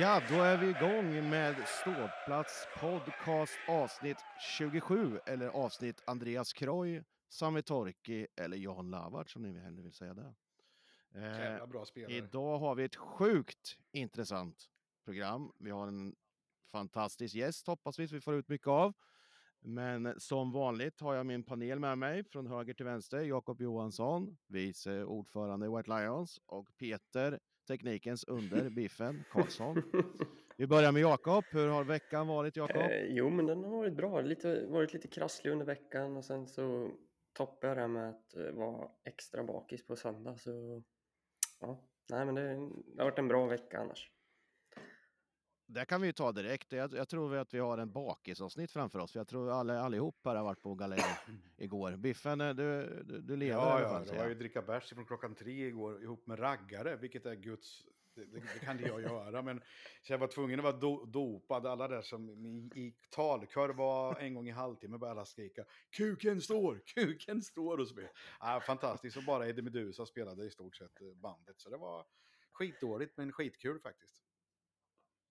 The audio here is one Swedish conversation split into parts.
Ja, då är vi igång med Ståplats podcast avsnitt 27, eller avsnitt Andreas Kroy, Sami Torki eller Jan Lavart som ni hellre vill säga det. Jävla bra spelare. idag har vi ett sjukt intressant program. Vi har en fantastisk gäst hoppas vi vi får ut mycket av. Men som vanligt har jag min panel med mig från höger till vänster. Jakob Johansson, vice ordförande i White Lions och Peter, teknikens under, Biffen Karlsson. Vi börjar med Jakob. Hur har veckan varit Jakob? Eh, jo, men den har varit bra. Lite, varit lite krasslig under veckan och sen så toppade jag det här med att eh, vara extra bakis på söndag. Så ja, nej men det, det har varit en bra vecka annars. Det kan vi ju ta direkt. Jag, jag tror att vi har en bakisavsnitt framför oss. För jag tror alla, allihop här har varit på galej igår. Biffen, eh, du, du, du lever Ja, ja, säger var jag. ju dricka bärs från klockan tre igår ihop med raggare, vilket är Guds... Det, det, det kan inte jag göra, men så jag var tvungen att vara do, dopad. Alla där som i, i talkör var en gång i halvtimme började alla skrika “Kuken står! Kuken står!” och så. Ja, fantastiskt, och bara Eddie Meduza spelade i stort sett eh, bandet. Så det var skitdåligt, men skitkul faktiskt.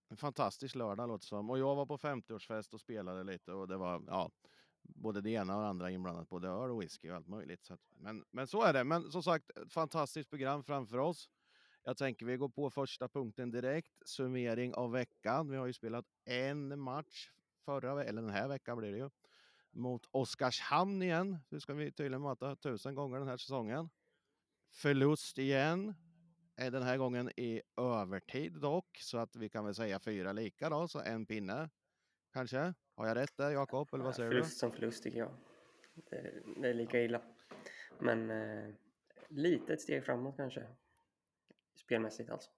En fantastisk lördag låter det som. Och jag var på 50-årsfest och spelade lite och det var ja, både det ena och det andra inblandat. Både öl och whisky och allt möjligt. Så att, men, men så är det. Men som sagt, ett fantastiskt program framför oss. Jag tänker vi går på första punkten direkt. Summering av veckan. Vi har ju spelat en match förra eller den här veckan blir det ju. Mot Oskarshamn igen. Nu ska vi tydligen möta tusen gånger den här säsongen. Förlust igen. Eh, Den här gången i övertid dock, så att vi kan väl säga fyra lika då, så en pinne kanske. Har jag rätt där Jakob, eller vad säger du? förlust som förlust tycker jag. Det, det är lika illa. Men eh, lite ett steg framåt kanske. Spelmässigt alltså.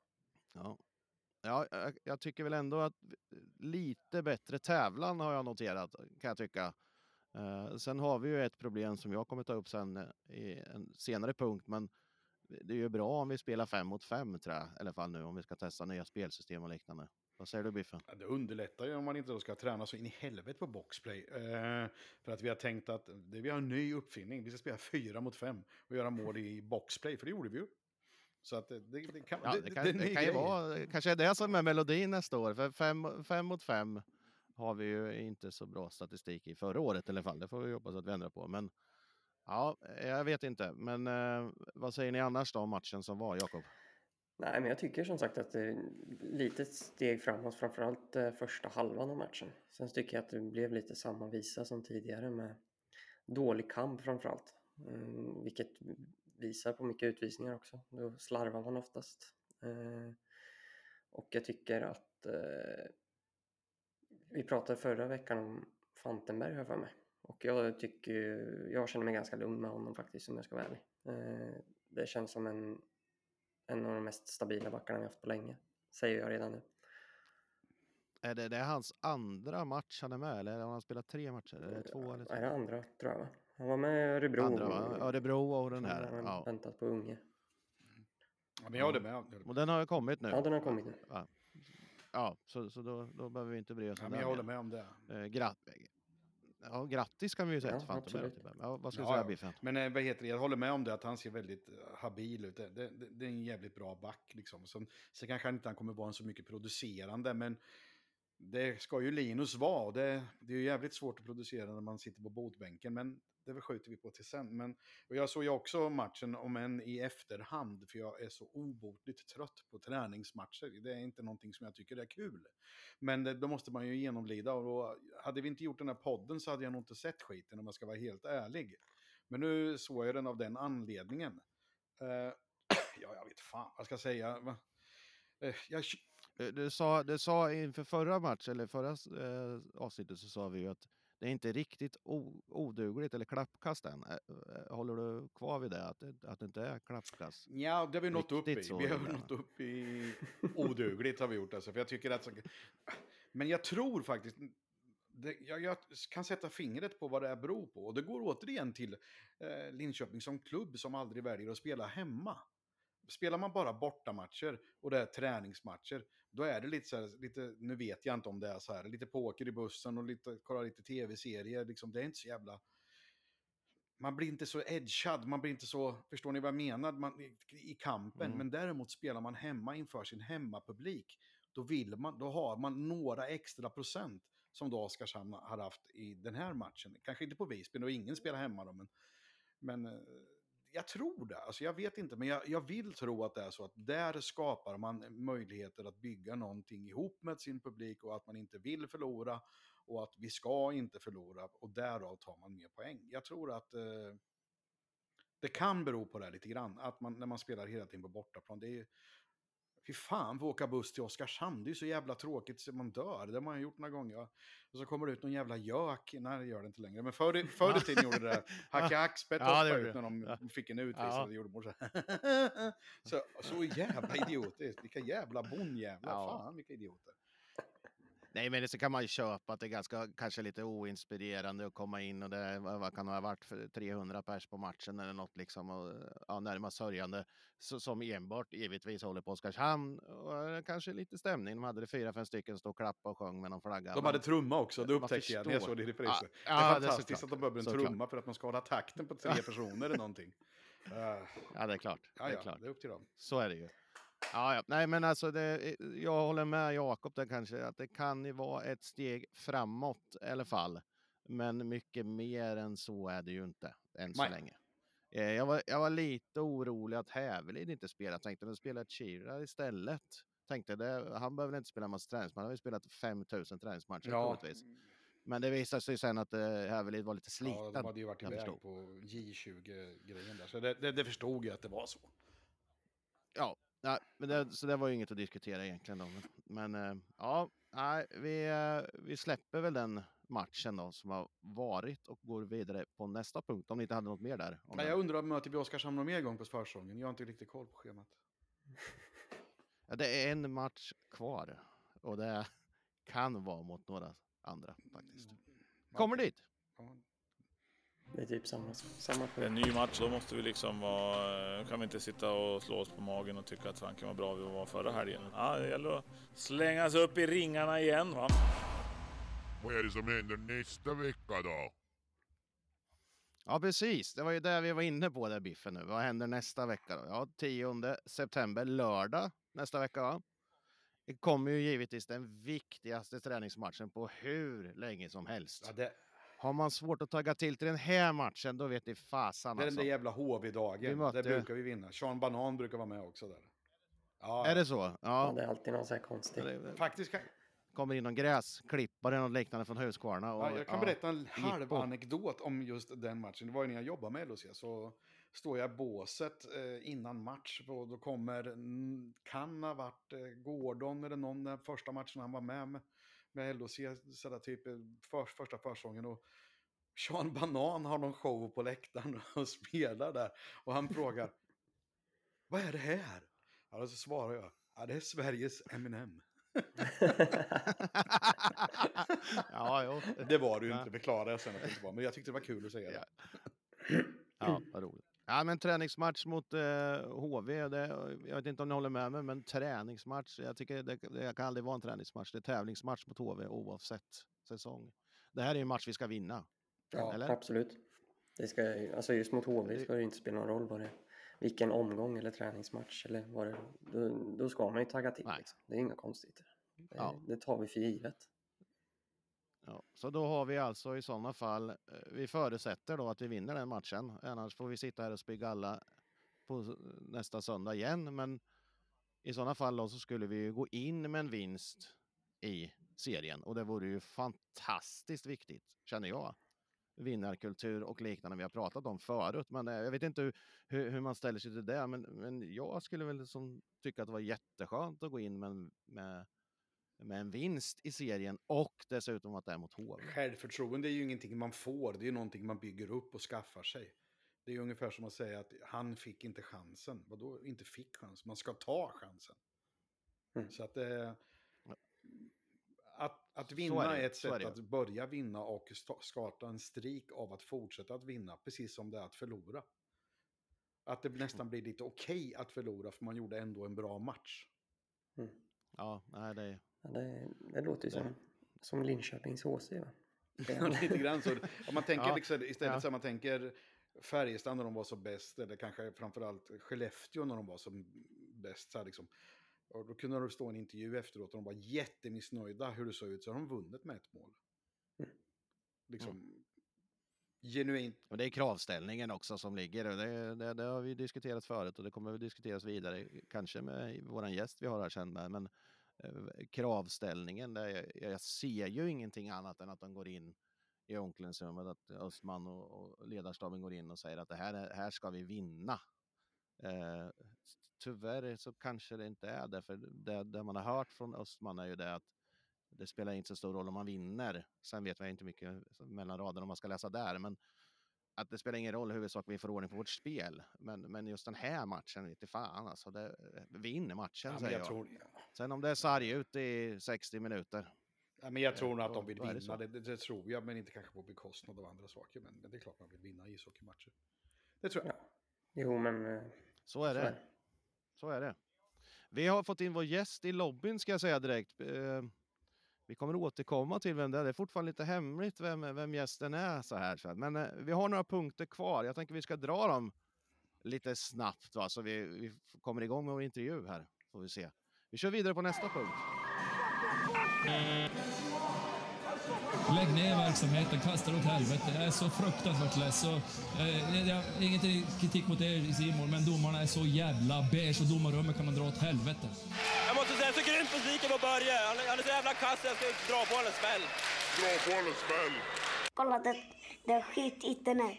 Ja. Ja, jag, jag tycker väl ändå att lite bättre tävlan har jag noterat, kan jag tycka. Eh, sen har vi ju ett problem som jag kommer ta upp sen eh, i en senare punkt, men det är ju bra om vi spelar fem mot fem tror jag, i alla fall nu, om vi ska testa nya spelsystem och liknande. Vad säger du Biffen? Ja, det underlättar ju om man inte då ska träna så in i helvete på boxplay. Eh, för att vi har tänkt att det, vi har en ny uppfinning. Vi ska spela fyra mot fem och göra mål i boxplay, för det gjorde vi ju. Så att det, det, det kan, Ja, det, det kan, det kan ju vara, kanske är det som är melodin nästa år. För fem, fem mot fem har vi ju inte så bra statistik i förra året i alla fall. Det får vi hoppas att vi ändrar på. Men ja, eh, jag vet inte. Men eh, vad säger ni annars då om matchen som var, Jakob? Nej, men jag tycker som sagt att det är lite steg framåt, framförallt eh, första halvan av matchen. Sen tycker jag att det blev lite samma visa som tidigare med dålig kamp framförallt. Mm, vilket visar på mycket utvisningar också. Då slarvar man oftast. Eh, och jag tycker att eh, vi pratade förra veckan om Fantenberg har jag för mig. Och jag tycker, jag känner mig ganska lugn med honom faktiskt om jag ska vara ärlig. Eh, det känns som en en av de mest stabila backarna vi haft på länge. Säger jag redan nu. Är det, det är hans andra match han är med eller har han spelat tre matcher? Är det två eller Är tre? det andra tror jag va? Han var med i Örebro. Andra, va? Örebro och den Han här. har Ja. väntat på unge. Ja, men jag håller med. Och den har ju kommit nu. Ja, den har kommit nu. Ja, ja så, så då, då behöver vi inte bry oss Ja, om men den jag håller med om det. Eh, gratt, ja, grattis kan vi ju säga Ja, till absolut. Ja, vad ska vi Ja, säga. Biffen? Men eh, vad heter det? jag håller med om det, att han ser väldigt eh, habil ut. Det, det, det är en jävligt bra back. Liksom. Sen, sen kanske han inte han kommer vara en så mycket producerande, men det ska ju Linus vara. Det, det är ju jävligt svårt att producera när man sitter på botbänken, men det skjuter vi på till sen. Men, och jag såg ju också matchen, om än i efterhand, för jag är så obotligt trött på träningsmatcher. Det är inte någonting som jag tycker är kul. Men det, då måste man ju genomlida och då, hade vi inte gjort den här podden så hade jag nog inte sett skiten om jag ska vara helt ärlig. Men nu såg jag den av den anledningen. Uh, ja, jag vet fan vad ska jag säga. Va? Eh, jag, Du, du, sa, du sa inför förra matchen, eller förra eh, avsnittet, så sa vi ju att det är inte riktigt odugligt eller klappkast än. Håller du kvar vid det, att det, att det inte är klappkast? Ja, det har vi nått upp i. Vi har nått upp i odugligt har vi gjort alltså. För jag tycker att... Men jag tror faktiskt... Det, jag, jag kan sätta fingret på vad det här beror på. Och det går återigen till eh, Linköping som klubb som aldrig väljer att spela hemma. Spelar man bara bortamatcher och det är träningsmatcher, då är det lite så här, lite, nu vet jag inte om det är så här, lite poker i bussen och lite, kolla lite tv-serier, liksom, det är inte så jävla man blir inte så edgad, man blir inte så, förstår ni vad jag menar, man, i, i kampen. Mm. Men däremot spelar man hemma inför sin hemmapublik, då, vill man, då har man några extra procent som då Oskarshamn har haft i den här matchen. Kanske inte på Visby, och ingen spelar hemma då, men, men eh, jag tror det. Alltså jag vet inte, men jag, jag vill tro att det är så att där skapar man möjligheter att bygga någonting ihop med sin publik och att man inte vill förlora och att vi ska inte förlora och därav tar man mer poäng. Jag tror att eh, det kan bero på det här lite grann, att man, när man spelar hela tiden på bortaplan. Det är, Fy fan, få åka buss till Oskarshamn, det är ju så jävla tråkigt så man dör. Det har man gjort några gånger. Och så kommer det ut någon jävla gök. Nej, det gör det inte längre. Men förr, förr i tiden gjorde det där. Hacka Axpet Ja, det ut när de det. fick en utvisning. Ja. Det gjorde morsan. så, så jävla idiotiskt. Vilka jävla bonnjävlar. Ja. Fan, vilka idioter. Nej, men det så kan man ju köpa att det är ganska, kanske lite oinspirerande att komma in och det vad vad kan det ha varit för 300 pers på matchen eller något liksom och ja, närmast sörjande så, som enbart givetvis håller på Oskarshamn och eh, kanske lite stämning. De hade det fyra, fem stycken stå och klappa och sjöng med någon flagga. De hade trumma också, det upptäckte jag när jag såg det i reprisen. Ja, det är det är fantastiskt att de behöver en Såklart. trumma för att man ska hålla takten på tre personer eller någonting. Uh, Ja, det är klart. ja, det är klart. det är upp till dem. Så är det ju. Ja, ja. Nej, men alltså, det, jag håller med Jakob där kanske att det kan ju vara ett steg framåt i alla fall. Men mycket mer än så är det ju inte än så Nej. länge. Eh, Jag var, jag var lite orolig att Hävelid inte spelar. Tänkte att spela Chira istället. Tänkte det, han behöver inte spela en massa träningsmatcher. Han har ju spelat 5000 träningsmatcher Ja, troligtvis. Men det visade sig sen att eh, Hävelid var lite sliten. ja, de hade ju varit iväg på J20-grejen där. Så det, det, det förstod jag att det var så. Ja, nej, men det, så det var ju inget att diskutera egentligen. Då. Men, men eh, ja, nej, vi, eh, vi släpper väl den matchen då som har varit och går vidare på nästa punkt. Om ni inte hade något mer där. Nej, jag undrar om möter vi Oskarshamn någon mer gång på försäsongen? Jag har inte riktigt koll på schemat. ja, det är en match kvar och det kan vara mot några andra faktiskt. Kommer dit. Det är typ samma, samma En punkt. ny match, då måste vi liksom vara... kan vi inte sitta och slå oss på magen och tycka att fanken var bra vi var förra helgen. Ja, det gäller att slänga sig upp i ringarna igen va. Vad är det som händer nästa vecka då? Ja, precis. Det var ju det vi var inne på där Biffen nu. Vad händer nästa vecka då? Ja, 10 september, lördag nästa vecka. Va? Det kommer ju givetvis den viktigaste träningsmatchen på hur länge som helst. Ja, det, Har man svårt att tagga till till den här matchen, då vet ni fasan det är den alltså. där jävla HV-dagen. mötte- Det brukar vi vinna. Sean Banan brukar vara med också där. Ja, Är det så? Ja, Ja. det är alltid någon så här konstig. Det faktiskt kan, kommer in någon gräsklippare eller något liknande från Huskvarna. Och, ja, jag kan ja. berätta en halv jippo. anekdot om just den matchen. Det var ju när jag jobbade med LHC så står jag i båset eh, innan match och då kommer, mm, kan ha varit eh, Gordon eller någon den första matchen han var med med, med sådär typ eh, för, första försäsongen och Sean Banan har någon show på läktaren och spelar där och han frågar Vad är det här? Ja, så svarar jag, ja det är Sveriges Eminem. ja, jo. Det var Ja. inte, förklarade jag sen att det inte var, men jag tyckte det var kul att säga det. Ja, vad roligt. Ja, men träningsmatch mot eh, HV. Det, jag vet inte om ni håller med mig, men träningsmatch. Jag tycker det, det kan aldrig vara en träningsmatch. Det är tävlingsmatch mot HV oavsett säsong. Det här är en match vi ska vinna. Ja, Eller? absolut. Det ska, alltså just mot HV ska det inte spela någon roll vad det. Vilken omgång eller träningsmatch eller vad det då, då ska man ju tagga till. Liksom. Det är inga konstigheter. Det, Ja. det tar vi för givet. Ja, så då har vi alltså i sådana fall, eh, vi förutsätter då att vi vinner den matchen. Annars får vi sitta här och spy alla på nästa söndag igen. Men i sådana fall då så skulle vi ju gå in med en vinst i serien och det vore ju fantastiskt viktigt, känner jag. Vinnarkultur och liknande vi har pratat om förut. Men eh, jag vet inte hur, hur, hur man ställer sig till det. Men, men jag skulle väl som tycka att det var jätteskönt att gå in med, med, med en vinst i serien och dessutom att det är mot HV. Självförtroende är ju ingenting man får, det är ju någonting man bygger upp och skaffar sig. Det är ju ungefär som att säga att han fick inte chansen. Vadå inte fick chansen? Man ska ta chansen. Mm. Så att det... Att, att vinna är är ett är sätt det. att börja vinna och starta en strik av att fortsätta att vinna, precis som det är att förlora. Att det nästan blir lite okej att förlora, för man gjorde ändå en bra match. Mm. Ja, nej, det, Ja, det, det låter ju Det- som, som Linköpings HC. Va? Lite grann så. Om man tänker Ja, liksom, istället ja. så man tänker Färjestad när de var så bäst, eller kanske framförallt Skellefteå när de var som bäst. Så här liksom, Och då kunde de stå i en intervju efteråt och de var jättemissnöjda hur det såg ut. Så har de vunnit med ett mål. Mm. Liksom genuint. Och det är kravställningen också som ligger. och Det, det, det har vi diskuterat förut och det kommer att diskuteras vidare. Kanske med våran gäst vi har här sen med. Men eh, Eh, kravställningen, där jag, jag ser ju ingenting annat än att de går in i omklädningsrummet, att Östman och, och ledarstaben går in och säger att det här, här ska vi vinna. Eh, tyvärr så kanske det inte är det, för det, det man har hört från Östman är ju det att det spelar inte så stor roll om man vinner. Sen vet jag inte mycket mellan raderna om man ska läsa där, men att det spelar ingen roll huvudsak vi får ordning på vårt spel. Men, men just den här matchen, vete fan alltså. Det, vinner matchen Ja, säger jag jag. tror, Sen om det är sarg ut i 60 minuter. ja, men jag tror nog att de vill vinna. Det, det, det tror jag, men inte kanske på bekostnad av andra saker. Men, men det är klart man vill vinna ishockeymatcher. Det tror jag. Ja. Jo, men eh, Så är så det. är det. Så är det. Vi har fått in vår gäst i lobbyn ska jag säga direkt. Vi kommer återkomma till vem det är. Det är fortfarande lite hemligt vem, vem gästen är så här. så Men eh, vi har några punkter kvar. Jag tänker vi ska dra dem lite snabbt va? så vi, vi kommer igång med vår intervju här. Får vi se. Vi kör vidare på nästa punkt. Lägg ner verksamheten, kasta det åt helvete. Jag är så fruktansvärt less. Eh, jag, inget kritik mot er Simon, men domarna är så jävla beige och domarrummet kan man dra åt helvete. Jag måste grymt besviken på Börje. Han, är- han är så jävla kass, jag ska dra på honom en smäll. Dra på en smäll. Kolla det, det är skit internet.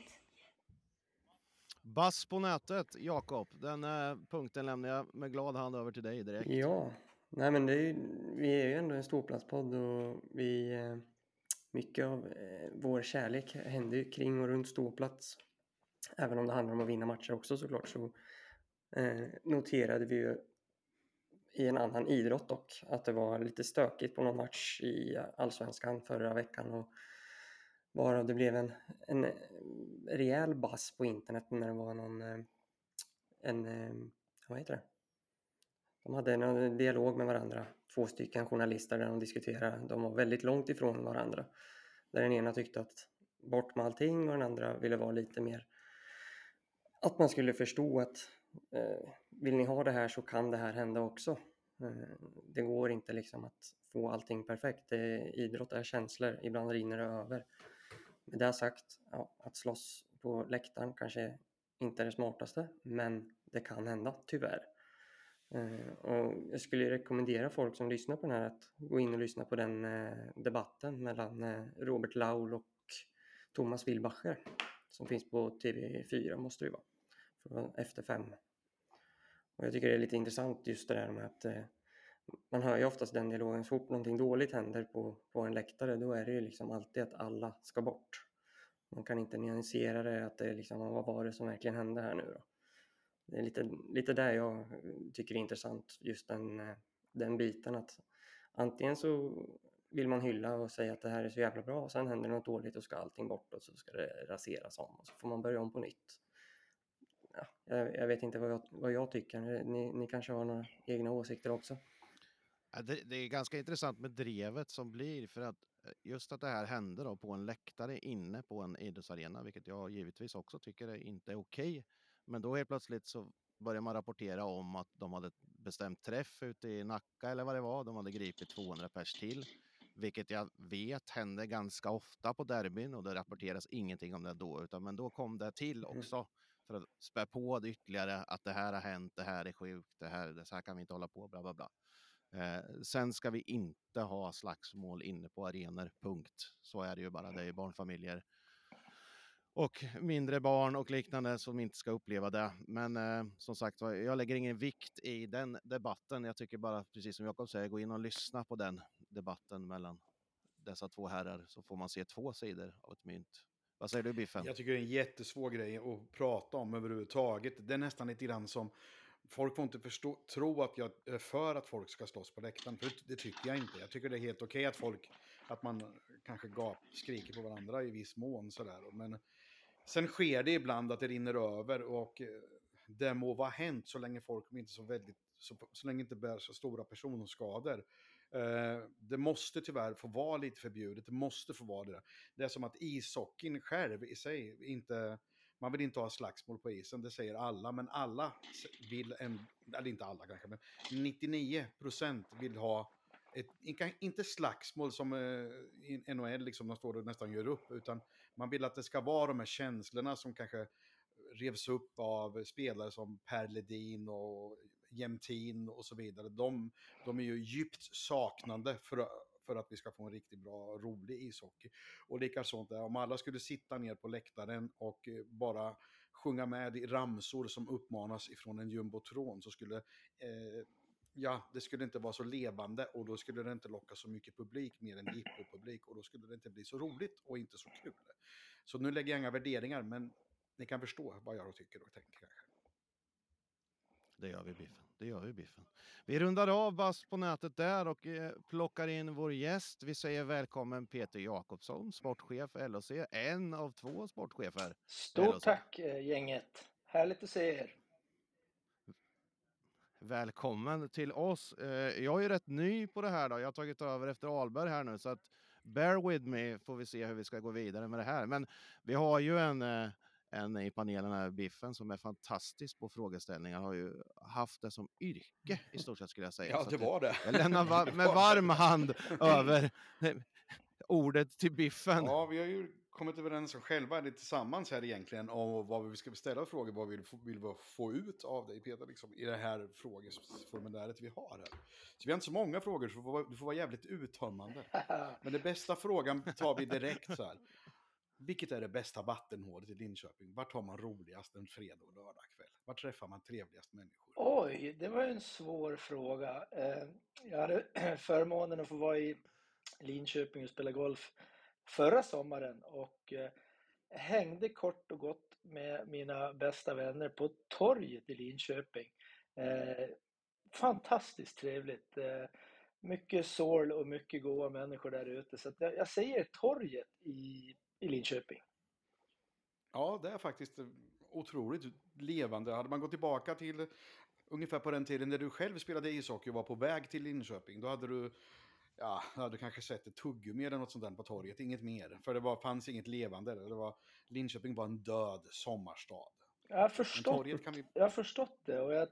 Bass på nätet, Jakob. Den eh, punkten lämnar jag med glad hand över till dig direkt. Ja, nej men det är ju, vi är ju ändå en storplatspodd och vi, eh, mycket av eh, vår kärlek händer ju kring och runt storplats. Även om det handlar om att vinna matcher också såklart så eh, noterade vi ju i en annan idrott dock att det var lite stökigt på någon match i allsvenskan förra veckan och varav det blev en, en eh, rejäl bass på internet när det var någon eh, en, eh, vad heter det? De hade en dialog med varandra, två stycken journalister där de diskuterade. De var väldigt långt ifrån varandra. Där den ena tyckte att bort med allting och den andra ville vara lite mer att man skulle förstå att eh, vill ni ha det här så kan det här hända också. Eh, det går inte liksom att få allting perfekt. Det, idrott är känslor, ibland rinner det över. Med det sagt, ja, att slåss på läktaren kanske inte är det smartaste, men det kan hända, tyvärr. Eh, och jag skulle rekommendera folk som lyssnar på den här att gå in och lyssna på den eh, debatten mellan Robert Laul och Thomas Wilbacher som finns på TV4 måste det ju vara, från efter fem. Och jag tycker det är lite intressant just det där med att eh, man hör ju oftast den dialogen, så fort någonting dåligt händer på, på en läktare då är det ju liksom alltid att alla ska bort. Man kan inte nyansera det, att det är liksom, vad var det som verkligen hände här nu då? Det är lite, lite där jag eh, tycker är intressant, just den, eh, den biten att antingen så vill man hylla och säga att det här är så jävla bra och sen händer något dåligt och ska allting bort och så ska det raseras om och så får man börja om på nytt. Ja, jag, jag vet inte vad jag, vad jag tycker, ni, ni kanske har några egna åsikter också? Ja, Det, det är ganska intressant med drevet som blir för att eh, just att det här hände då på en läktare inne på en idrottsarena, vilket jag givetvis också tycker är inte är okej. Men då helt plötsligt så börjar man rapportera om att de hade bestämt träff ute i Nacka eller vad det var. De hade gripit 200 pers till, vilket jag vet händer ganska ofta på derbyn och det rapporteras ingenting om det då, utan men då kom det till Mm. också för att spä på det ytterligare att det här har hänt, det här är sjukt, det här, det så här kan vi inte hålla på, bla bla bla. Eh, sen ska vi inte ha slagsmål inne på arenor, punkt. Så är det ju bara. Det är ju barnfamiljer och mindre barn och liknande som inte ska uppleva det. Men eh, som sagt var, jag lägger ingen vikt i den debatten. Jag tycker bara, precis som Jakob säger, gå in och lyssna på den debatten mellan dessa två herrar så får man se två sidor av ett mynt. Vad säger du Biffen? Jag tycker det är en jättesvår grej att prata om överhuvudtaget. Det är nästan lite grann som... Folk får inte förstå, tro att jag är för att folk ska slåss på läktaren. För det tycker jag inte. Jag tycker det är helt okej att folk... Att man kanske gap, skriker på varandra i viss mån sådär. Men sen sker det ibland att det rinner över och eh, det må vara hänt så länge folk inte så väldigt... Så, så länge inte bär så stora personskador. Eh, det måste tyvärr få vara lite förbjudet. Det måste få vara det. Det är som att ishockeyn själv i sig inte Man vill inte ha slagsmål på isen, det säger alla, men alla vill, en, eller inte alla kanske, men 99% vill ha ett, inte slagsmål som eh, i NHL, liksom, de står och nästan gör upp, utan man vill att det ska vara de här känslorna som kanske revs upp av spelare som Per Ledin och Jämtin och så vidare. De, de är ju djupt saknande för, för att vi ska få en riktigt bra, rolig ishockey. Och likaså där, om alla skulle sitta ner på läktaren och eh, bara sjunga med i ramsor som uppmanas ifrån en jumbotron så skulle eh, Ja, det skulle inte vara så levande och då skulle det inte locka så mycket publik mer än jippo-publik och då skulle det inte bli så roligt och inte så kul. Så nu lägger jag inga värderingar, men ni kan förstå vad jag tycker och tänker. Det gör vi Biffen. Det gör vi Biffen. Vi rundar av Bass på nätet där och eh, plockar in vår gäst. Vi säger välkommen Peter Jakobsson, sportchef LHC, en av två sportchefer. Stort LHC. tack eh, gänget. Härligt att se er. Välkommen till oss. Eh, Jag är rätt ny på det här då. Jag har tagit över efter Alberg här nu så att bear with me får vi se hur vi ska gå vidare med det här. Men vi har ju en, en i panelen här, Biffen, som är fantastisk på frågeställningar. Har ju haft det som yrke i stort sett skulle jag säga. Ja, det var det. Jag lämnar va- Det med var varm hand över ordet till Biffen. Ja, vi har ju kommit överens om själva eller tillsammans här egentligen om vad vi ska ställa frågor, vad vi vill få, vill vi få ut av dig Peter, liksom, i det här frågeformuläret vi har här. Så vi har inte så många frågor, så du får, vara- du får vara jävligt uttömmande. Men den bästa frågan tar vi direkt så här. Vilket är det bästa vattenhålet i Linköping? Vart har man roligast en fredag och lördagkväll? Var träffar man trevligast människor? Oj, det var ju en svår fråga. Eh, jag hade förmånen att få vara i Linköping och spela golf förra sommaren och eh, hängde kort och gott med mina bästa vänner på torget i Linköping. Eh, fantastiskt trevligt. Mycket sorl och mycket goa människor där ute. Så att jag säger torget i, i Linköping. Ja, det är faktiskt otroligt levande. Hade man gått tillbaka till ungefär på den tiden när du själv spelade ishockey och var på väg till Linköping, då hade du Ja, då hade du kanske sett ett tuggummi eller något sånt där på torget, inget mer. För det var, fanns inget levande. Det var, Linköping var en död sommarstad. Jag har förstått, vi... jag har förstått det och jag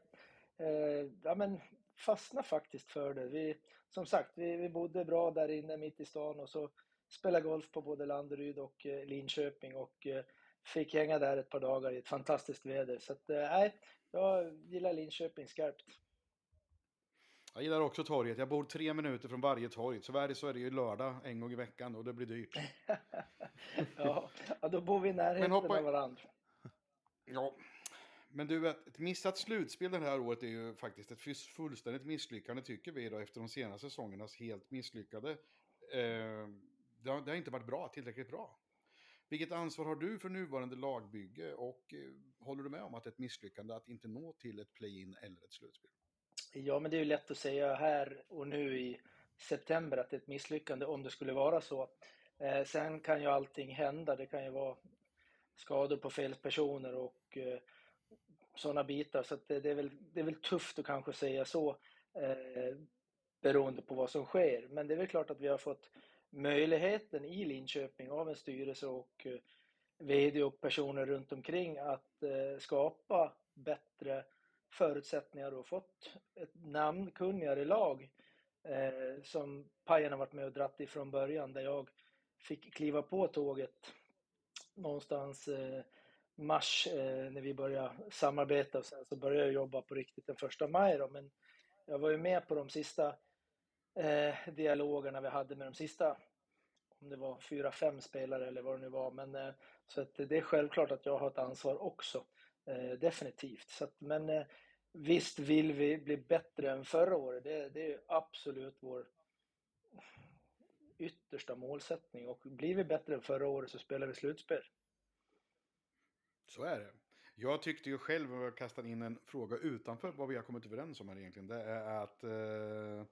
eh, ja, men fastnar faktiskt för det. Vi, som sagt, vi, vi bodde bra där inne mitt i stan och så spelade golf på både Landeryd och eh, Linköping och eh, fick hänga där ett par dagar i ett fantastiskt väder. Så att, eh, nej, jag gillar Linköping skarpt. Jag gillar också torget. Jag bor tre minuter från varje torg. Tyvärr så är det ju lördag en gång i veckan och det blir dyrt. Ja, då bor vi i närheten hoppa- av varandra. Ja, men du, ett missat slutspel det här året är ju faktiskt ett fullständigt misslyckande tycker vi då efter de senaste säsongernas helt misslyckade. Eh, det, har, det har inte varit bra, tillräckligt bra. Vilket ansvar har du för nuvarande lagbygge och eh, håller du med om att det är ett misslyckande att inte nå till ett play-in eller ett slutspel? Ja, men det är ju lätt att säga här och nu i september att det är ett misslyckande om det skulle vara så. Eh, sen kan ju allting hända. Det kan ju vara skador på fel personer och eh, sådana bitar. Så att det, det, är väl, det är väl tufft att kanske säga så eh, beroende på vad som sker. Men det är väl klart att vi har fått möjligheten i Linköping av en styrelse och eh, VD och personer runt omkring att eh, skapa bättre förutsättningar och fått ett namnkunnigare lag eh, som Pajen har varit med och dratt ifrån början där jag fick kliva på tåget någonstans eh, mars eh, när vi började samarbeta. Och sen så började jag jobba på riktigt den första maj då, men jag var ju med på de sista eh, dialogerna vi hade med de sista om det var fyra, fem spelare eller vad det nu var. Men, eh, så att det är självklart att jag har ett ansvar också. Eh, definitivt. Så att, men eh, visst vill vi bli bättre än förra året. Det, det är absolut vår yttersta målsättning. Och blir vi bättre än förra året så spelar vi slutspel. Så är det. Jag tyckte ju själv, och jag kastade in en fråga utanför vad vi har kommit överens om här egentligen, det är att eh,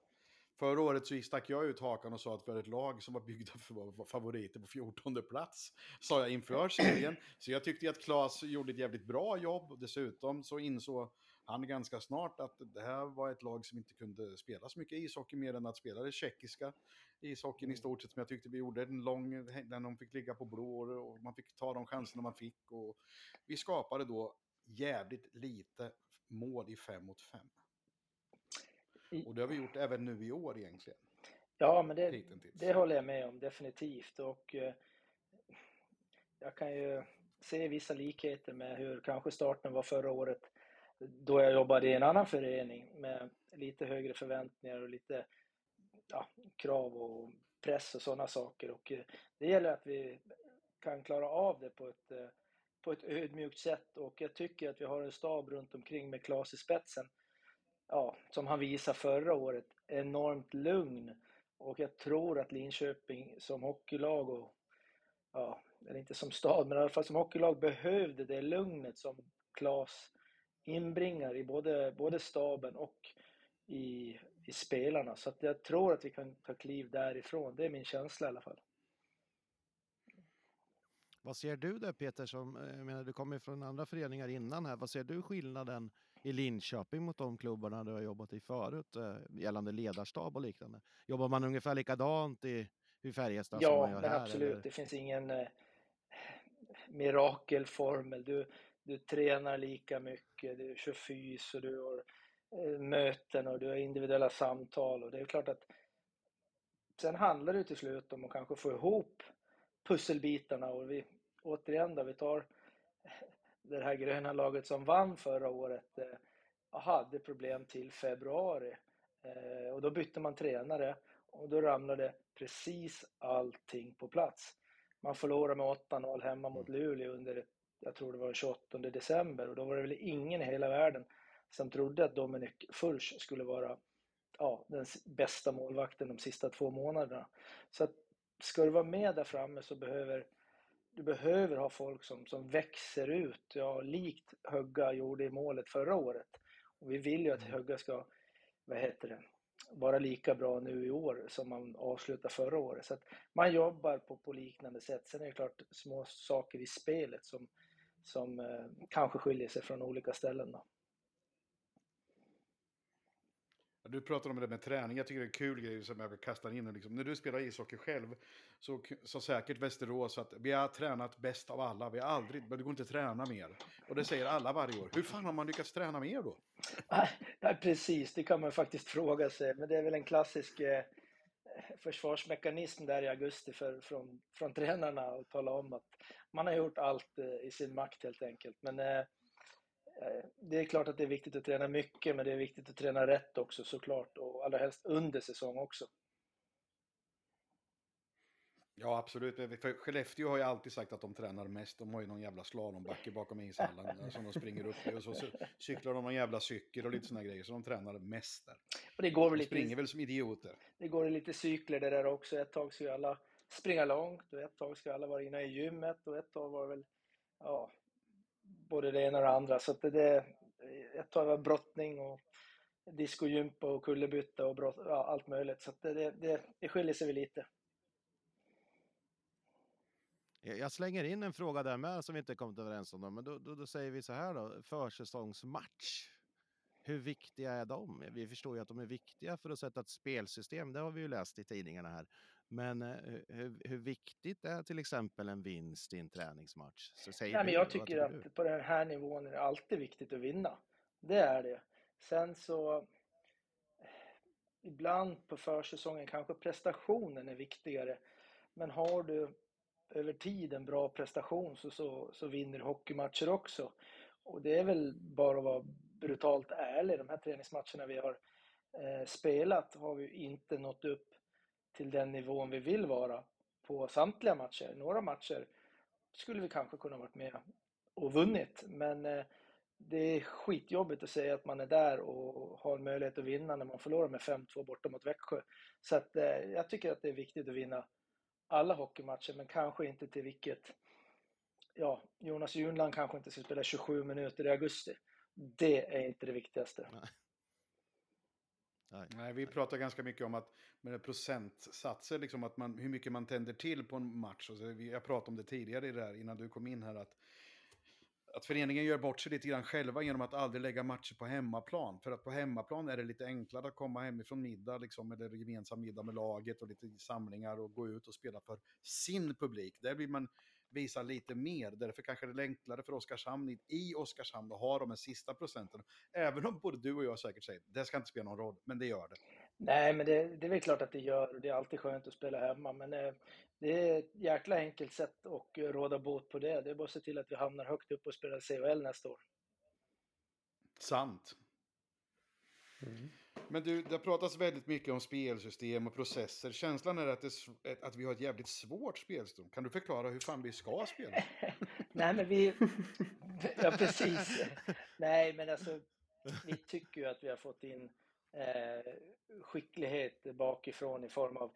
förra året så stack jag ut hakan och sa att vi hade ett lag som var byggda för att vara favoriter på 14 plats, sa jag inför serien. Så jag tyckte att Claes gjorde ett jävligt bra jobb dessutom så insåg han ganska snart att det här var ett lag som inte kunde spela så mycket ishockey mer än att spela det tjeckiska ishockeyn i Mm. stort sett som jag tyckte vi gjorde. En lång, där de fick ligga på blå och man fick ta de chanserna man fick. Och vi skapade då jävligt lite mål i fem mot fem. I- Och det har vi gjort även nu i år egentligen. Ja, men det, det håller jag med om definitivt. Och eh, jag kan ju se vissa likheter med hur kanske starten var förra året då jag jobbade i en annan förening med lite högre förväntningar och lite ja, krav och press och sådana saker. Och eh, det gäller att vi kan klara av det på ett, eh, på ett ödmjukt sätt och jag tycker att vi har en stab runt omkring med Klas i spetsen. Ja, som han visade förra året, enormt lugn. Och jag tror att Linköping som hockeylag och ja, eller inte som stad, men i alla fall som hockeylag behövde det lugnet som Klas inbringar i både, både staben och i, i spelarna. Så att jag tror att vi kan ta kliv därifrån. Det är min känsla i alla fall. Vad ser du där Peter, som, eh, jag menar du kommer från andra föreningar innan här, vad ser du skillnaden i Linköping mot de klubbarna du har jobbat i förut, eh, gällande ledarstab och liknande? Jobbar man ungefär likadant i, i Färjestad som Ja, man gör här? absolut. eller? Det finns ingen eh, mirakelformel. Du, du tränar lika mycket, du kör fys och du har eh, möten och du har individuella samtal. Och det är klart att sen handlar det till slut om att kanske få ihop pusselbitarna. Och vi, återigen då, vi tar det här gröna laget som vann förra året eh, hade problem till februari. Eh, och då bytte man tränare och då ramlade precis allting på plats. Man förlorade med 8-0 hemma mot Luleå under, jag tror det var den 28 december och då var det väl ingen i hela världen som trodde att Dominic Fulch skulle vara ja, den bästa målvakten de sista två månaderna. Så att ska du vara med där framme så behöver du behöver ha folk som, som växer ut, ja, likt Högga gjorde i målet förra året. Och vi vill ju att Högga ska, vad heter det, vara lika bra nu i år som man avslutade förra året. Så att man jobbar på, på liknande sätt. Sen är det klart små saker i spelet som, som eh, kanske skiljer sig från olika ställen. Då. Du pratar om det med träning. Jag tycker det är en kul grej som jag kastar in. Liksom. När du spelar ishockey själv så sa säkert Västerås att vi har tränat bäst av alla. Vi har aldrig, men det går inte att träna mer. Och det säger alla varje år. Hur fan har man lyckats träna mer då? Nej, precis, det kan man faktiskt fråga sig. Men det är väl en klassisk eh, försvarsmekanism där i augusti för, från, från tränarna att tala om att man har gjort allt eh, i sin makt helt enkelt. Men eh, eh, det är klart att det är viktigt att träna mycket, men det är viktigt att träna rätt också såklart. Och allra helst under säsong också. Ja, absolut. För Skellefteå har ju alltid sagt att de tränar mest. De har ju någon jävla slalombacke bakom ishallen som de springer upp i. Och så cyklar de någon jävla cykel och lite såna grejer. Så de tränar mest där. Och det går väl De lite, springer väl som idioter. det går lite cykler det där också. Ett tag ska ju alla springa långt och ett tag ska alla vara inne i gymmet och ett tag var det väl ja, både det ena och det andra. Så att det, det, ett tag var brottning och discogympa och kullerbytta och brott, ja, allt möjligt. Så att det, det, det, det skiljer sig väl lite. Jag jag slänger in en fråga där med som vi inte kommit överens om. Då, men då, då, då säger vi så här då, försäsongsmatch. Hur viktiga är de? Vi förstår ju att de är viktiga för att sätta ett spelsystem. Det har vi ju läst i tidningarna här. Men eh, hur, hur viktigt är till exempel en vinst i en träningsmatch? Så säger Nej, men jag tycker du? att på den här nivån är det alltid viktigt att vinna. Det är det. Sen så ibland på försäsongen kanske prestationen är viktigare. Men har du över tid en bra prestation så, så, så vinner du hockeymatcher också. Och det är väl bara att vara brutalt ärlig. De här träningsmatcherna vi har eh, spelat har vi inte nått upp till den nivån vi vill vara på samtliga matcher. Några matcher skulle vi kanske kunna varit med och vunnit. Men eh, det är skitjobbigt att säga att man är där och har möjlighet att vinna när man förlorar med 5-2 borta mot Växjö. Så att, eh, jag tycker att det är viktigt att vinna alla hockeymatcher, men kanske inte till vilket... Ja, Jonas Junland kanske inte ska spela 27 minuter i augusti. Det är inte det viktigaste. Nej. Nej, vi pratar ganska mycket om att med procentsatser, liksom att man, hur mycket man tänder till på en match. Och så, jag pratade om det tidigare i det här, innan du kom in här, att, att föreningen gör bort sig lite grann själva genom att aldrig lägga matcher på hemmaplan. För att på hemmaplan är det lite enklare att komma hemifrån middag, liksom, eller gemensam middag med laget och lite samlingar och gå ut och spela för sin publik. Där blir man visa lite mer. Därför kanske det är enklare för Oskarshamn i- Oskarshamn att ha de här sista procenten. Även om både du och jag säkert säger det ska inte spela någon roll, men det gör det. Nej, men det, det är väl klart att det gör och det är alltid skönt att spela hemma. Men eh, det är ett jäkla enkelt sätt att eh, råda bot på det. Det är bara att se till att vi hamnar högt upp och spelar CHL nästa år. Sant. Men du, det pratas väldigt mycket om spelsystem och processer. Känslan är att, det, att vi har ett jävligt svårt spelsystem. Kan du förklara hur fan vi ska spela? Nej, men vi... Ja, precis. Nej, men alltså, vi tycker ju att vi har fått in eh, skicklighet bakifrån i form av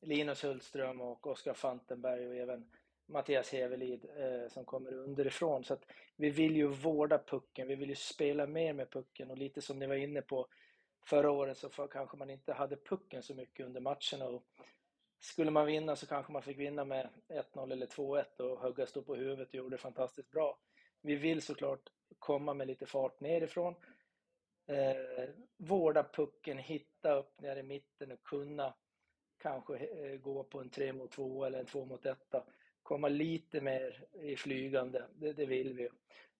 Linus Hultström och Oskar Fantenberg och även Mattias Hevelid eh, som kommer underifrån. Så att vi vill ju vårda pucken, vi vill ju spela mer med pucken och lite som ni var inne på förra året så för, kanske man inte hade pucken så mycket under matcherna. Och skulle man vinna så kanske man fick vinna med 1-0 eller 2-1 och Högga stod på huvudet och gjorde det fantastiskt bra. Vi vill såklart komma med lite fart nerifrån. Eh, vårda pucken, hitta upp nere i mitten och kunna kanske eh, gå på en 3 mot 2 eller en 2 mot 1. Komma lite mer i flygande, det, det vill vi.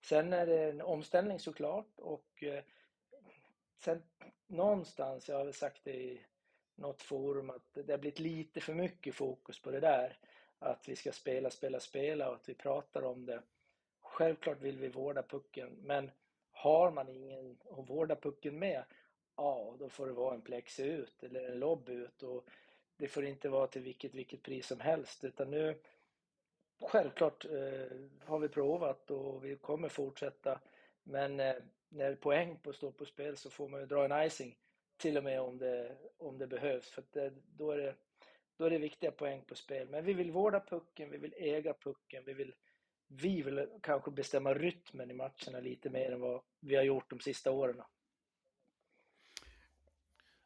Sen är det en omställning såklart och eh, sen någonstans, jag har väl sagt det i något forum, att det har blivit lite för mycket fokus på det där. Att vi ska spela, spela, spela och att vi pratar om det. Självklart vill vi vårda pucken, men har man ingen att vårda pucken med, ja, då får det vara en plexi ut eller en lobb ut och det får inte vara till vilket, vilket pris som helst, utan nu Självklart eh, har vi provat och vi kommer fortsätta, men eh, när poäng på står på spel så får man ju dra en icing till och med om det, om det behövs, för att det, då, är det, då är det viktiga poäng på spel. Men vi vill vårda pucken, vi vill äga pucken, vi vill, vi vill kanske bestämma rytmen i matcherna lite mer än vad vi har gjort de sista åren.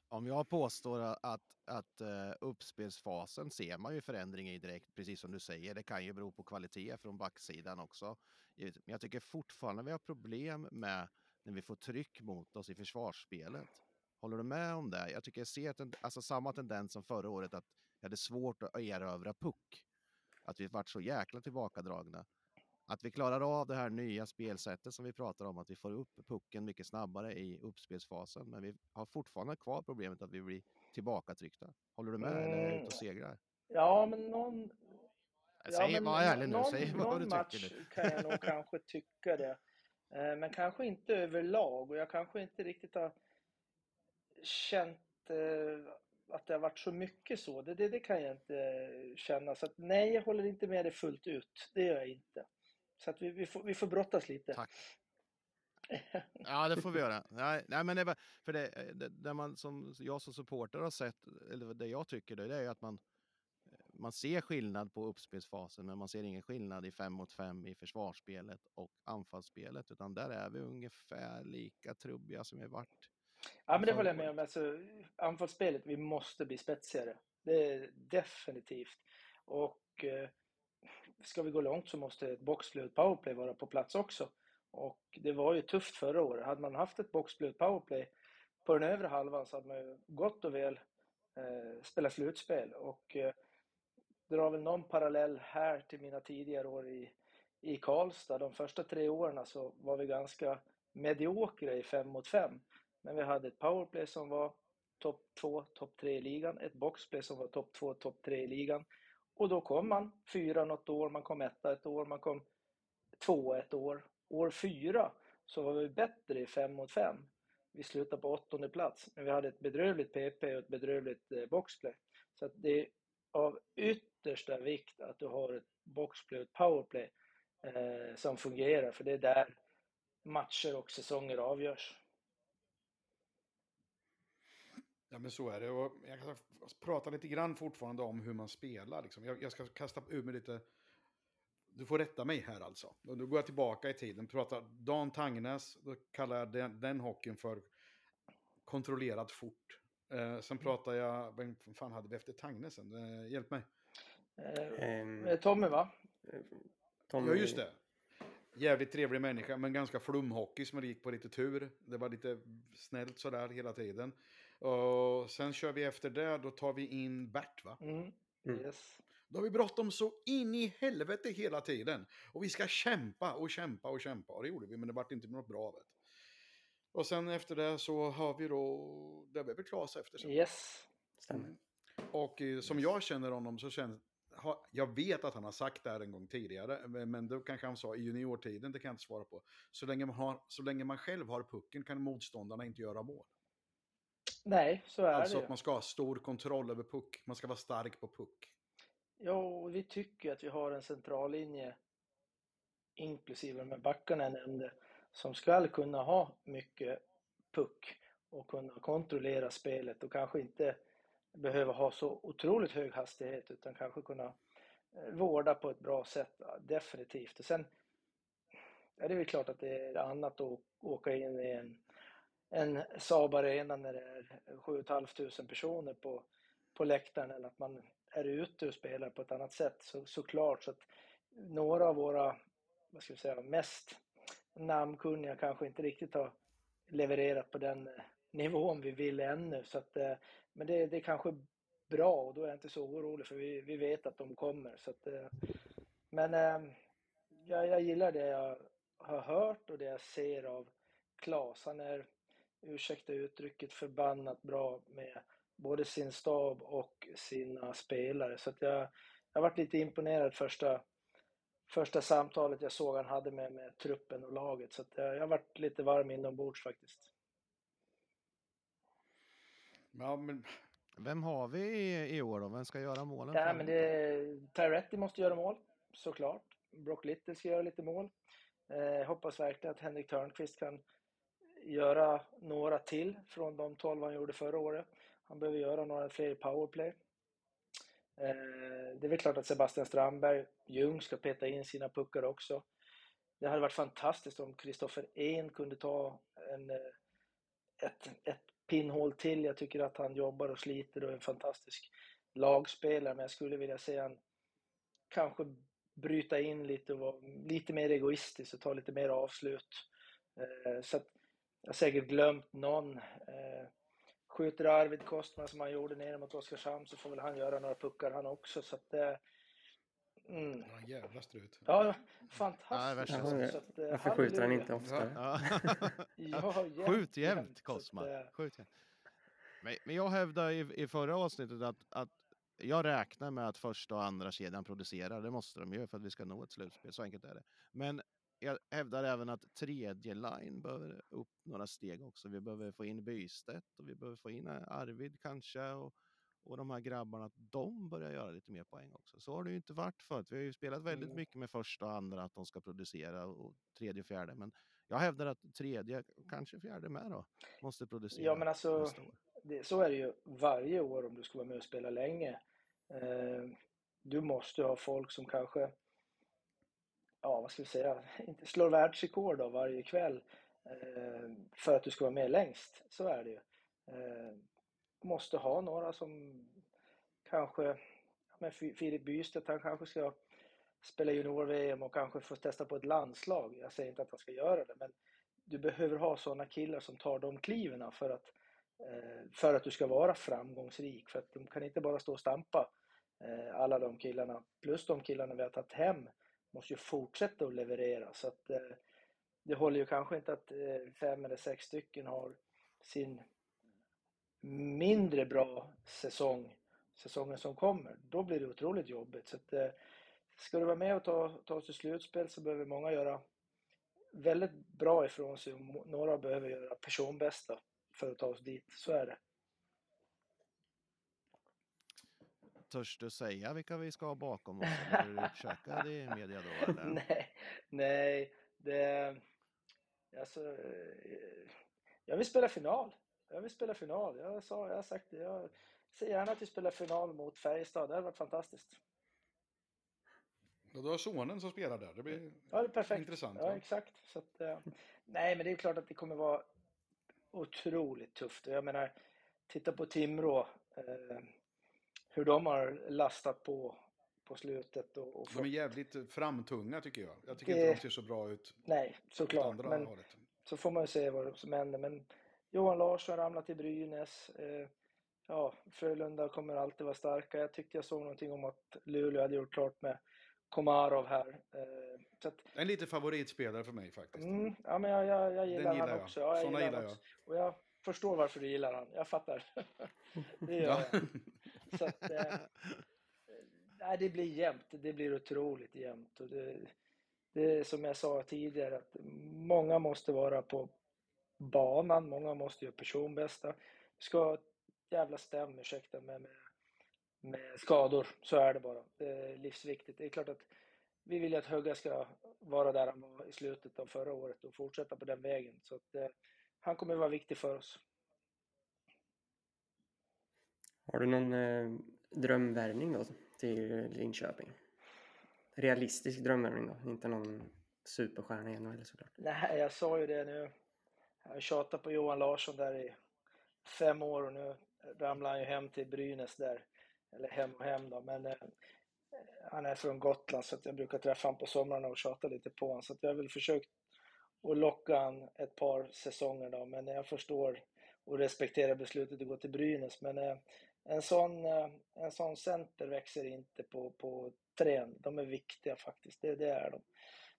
Om jag påstår att, att eh, uppspelsfasen ser man ju förändring i direkt, precis som du säger. Det kan ju bero på kvalitet från backsidan också. Men jag tycker fortfarande vi har problem med när vi får tryck mot oss i försvarsspelet. Håller du med om det? Jag tycker jag ser tend- alltså samma tendens som förra året att vi hade svårt att erövra puck. Att vi varit så jäkla tillbakadragna. Att vi klarar av det här nya spelsättet som vi pratar om, att vi får upp pucken mycket snabbare i uppspelsfasen. Men vi har fortfarande kvar problemet att vi blir tillbakatryckta. Håller du med eller är du ute och segrar? Ja, men någon... Säg, men var ärlig nu, någon, säg vad någon du match tycker nu. kan jag nog kanske tycka det. Eh, Men kanske inte överlag och jag kanske inte riktigt har känt eh, att det har varit så mycket så. Det, det, det kan jag inte känna. Så att, nej, jag håller inte med dig fullt ut. Det gör jag inte. Så att vi, vi, får, vi får brottas lite. Tack. Ja, det får vi göra. Nej, nej men det, var- för det, det, det man som jag som supporter har sett, eller det jag tycker, det, det är att man, man ser skillnad på uppspelsfasen, men man ser ingen skillnad i fem mot fem i försvarsspelet och anfallsspelet, utan där är vi ungefär lika trubbiga som vi varit. Ja, men det håller jag med om. Alltså, anfallsspelet, vi måste bli spetsigare. Det är definitivt. Och eh, ska vi gå långt så måste ett boxplay och powerplay vara på plats också. Och det var ju tufft förra året. Hade man haft ett boxplay och powerplay på den övre halvan så hade man ju gott och väl eh, spelat slutspel. Och eh, drar väl någon parallell här till mina tidigare år i, i Karlstad. De första tre åren så var vi ganska mediokra i fem mot fem. Men vi hade ett powerplay som var topp två, topp tre i ligan. Ett boxplay som var topp två, topp tre i ligan. Och då kom man fyra något år, man kom etta ett år, man kom två ett år. År fyra så var vi bättre i fem mot fem. Vi slutade på åttonde plats, men vi hade ett bedrövligt PP och ett bedrövligt eh, boxplay. Så att det är av yttersta vikt att du har ett boxplay och ett powerplay eh, som fungerar, för det är där matcher och säsonger avgörs. Ja, men så är det. Och jag kan prata lite grann fortfarande om hur man spelar. Liksom. Jag, jag ska kasta ur mig lite... Du får rätta mig här alltså. Och då går jag tillbaka i tiden. Pratar Dan Tangnäs, då kallar jag den, den hockeyn för kontrollerat fort. Eh, sen pratar jag... Vem fan hade vi efter Tangnäsen? Eh, hjälp mig. Eh, eh, Tommy va? Tommy, Ja, just det. Jävligt trevlig människa, men ganska flumhockey som gick på lite tur. Det var lite snällt sådär hela tiden. Och sen kör vi efter det, då tar vi in Bert va? Mm. Mm. Yes. Då har vi bråttom så in i helvete hela tiden. Och vi ska kämpa och kämpa och kämpa. Och det gjorde vi, men det vart inte något bra av det. Och sen efter det så har vi då, det väl Klas efter sen. Yes. Stämmer. Och eh, som jag känner honom så känner ha- jag vet att han har sagt det här en gång tidigare, men- då kanske han sa i juniortiden, det kan jag inte svara på. Så länge man, har, så länge man själv har pucken kan motståndarna inte göra mål. Nej, så är Alltså det att man ska ha stor kontroll över puck, man ska vara stark på puck. Ja, och vi tycker att vi har en centrallinje, inklusive de här backarna jag nämnde, som ska kunna ha mycket puck och kunna kontrollera spelet och kanske inte behöva ha så otroligt hög hastighet utan kanske kunna eh, vårda på ett bra sätt, ja, definitivt. Och sen är det väl klart att det är annat att åka in i en, en Saab Arena när det är 7 500 personer på, på läktaren än att man är ute och spelar på ett annat sätt så, såklart. Så att några av våra, vad ska vi säga, mest namnkunniga kanske inte riktigt har levererat på den eh, nivån vi vill ännu. Så att, eh, men det, det är kanske bra och då är jag inte så orolig för vi, vi vet att de kommer. Så att, eh, men ehm, jag, jag gillar det jag har hört och det jag ser av Klas. Han är, ursäkta uttrycket, förbannat bra med både sin stab och sina spelare. Så att jag, jag varit lite imponerad första, första samtalet jag såg han hade med, med truppen och laget. Så att jag, jag varit lite varm inombords faktiskt. Ja, men Vem har vi i, i år då? Vem ska göra målen? Nej, framåt men det, Tyretti måste göra mål, såklart. Brock Little ska göra lite mål. Eh, hoppas verkligen att Henrik Törnqvist kan göra några till från de 12 han gjorde förra året. Han behöver göra några fler powerplay. Eh, Det är väl klart att Sebastian Strandberg, Ljung, ska peta in sina puckar också. Det hade varit fantastiskt om Kristoffer En kunde ta en, eh, ett, ett pinnhål till. Jag tycker att han jobbar och sliter och är en fantastisk lagspelare, men jag skulle vilja se han kanske bryta in lite och vara lite mer egoistisk och ta lite mer avslut. Eh, så att jag har säkert glömt någon. Eh, skjuter Arvid Kostman som han gjorde nere mot Oskarshamn så får väl han göra några puckar han också. Så att, det, mm. en jävla strut. Ja, fantastiskt. Ja, Så att, eh, Varför skjuter han inte oftare? Ja. Ja, jämt, Skjut jämt. jämt, Så Kosma. att, eh, Skjut jämt. Men, men jag hävdade i, i förra avsnittet att, att jag räknar med att första och andra kedjan producerar. Det måste de ju för att vi ska nå ett slutspel. Så enkelt är det. Men jag hävdar även att tredje line behöver upp några steg också. Vi behöver få in Bystedt och vi behöver få in eh, Arvid kanske. Och, och de här grabbarna, att de börjar göra lite mer poäng också. Så har det ju inte varit förut. Vi har ju spelat väldigt Mm. mycket med första och andra, att de ska producera och tredje och fjärde. Men jag hävdar att tredje, kanske fjärde med då, måste producera Ja, men alltså, det, så är det ju varje år om du ska vara med och spela länge. Eh, du måste ha folk som kanske, ja vad ska vi säga, inte slår världsrekord då varje kväll eh, för att du ska vara med längst. Så är det ju. Eh, måste ha några som kanske, men Filip Bystedt, han kanske ska spela junior-VM och kanske få testa på ett landslag. Jag säger inte att han ska göra det, men du behöver ha sådana killar som tar de kliven för att eh, för att du ska vara framgångsrik. För att de kan inte bara stå och stampa. Eh, alla de killarna, plus de killarna vi har tagit hem, måste ju fortsätta att leverera. Så att eh, det håller ju kanske inte att fem eller sex stycken har sin mindre bra säsong, säsongen som kommer. Då blir det otroligt jobbigt. Så att, eh, ska du vara med och ta, ta oss till slutspel så behöver många göra väldigt bra ifrån sig. och Några behöver göra personbästa för att ta oss dit. Så är det. Törs du säga vilka vi ska ha bakom oss? Eller du försöka det i media då? Eller? nej, nej, det... Alltså, eh, jag vill spela final. Jag vill spela final. Jag, sa, jag har sagt det. Jag ser gärna att vi spelar final mot Färjestad. Det hade varit fantastiskt. Och du har sonen som spelar där. Det blir Ja, det är perfekt. intressant. Ja, va? exakt. Så att, eh, nej, men det är klart att det kommer vara otroligt tufft. Jag menar, titta på Timrå. Eh, hur de har lastat på på slutet. Och, och De är jävligt framtunga tycker jag. Jag tycker Det- inte de ser så bra ut Nej, såklart. andra Men hållet. så får man ju se vad som händer. Men Johan Larsson ramlar till Brynäs. Eh, ja, Frölunda kommer alltid vara starka. Jag tyckte jag såg någonting om att Luleå hade gjort klart med Komarov här. Eh, att, En lite favoritspelare för mig faktiskt. mm, ja, men jag, jag, jag gillar Den gillar han jag. också. Ja, jag Såna gillar jag. också. Och jag förstår varför du gillar han. Jag fattar. det gör Ja. jag. Så att, eh, nej, det blir jämnt. Det blir otroligt jämnt. Och det, det är som jag sa tidigare, att många måste vara på banan. Många måste göra personbästa. Vi ska ha ett jävla stäm, ursäkta, med, med, med skador. Så är det bara. Det är livsviktigt. Det är klart att vi vill ju att Högga ska vara där han var i slutet av förra året och fortsätta på den vägen. Så att, eh, han kommer vara viktig för oss. Har du någon eh, drömvärvning då till Linköping? Realistisk drömvärvning då, inte någon superstjärna i NHL såklart. Nej, jag sa ju det nu. Jag har tjatat på Johan Larsson där i fem år och nu ramlar han ju hem till Brynäs där. Eller hem och hem då, men eh, han är från Gotland så att jag brukar träffa honom på somrarna och tjata lite på honom. Så att jag har väl försökt att locka han ett par säsonger då, men jag förstår och respekterar beslutet att gå till Brynäs. Men eh, en sån, eh, en sån center växer inte på, på trän. De är viktiga faktiskt, det, det är de.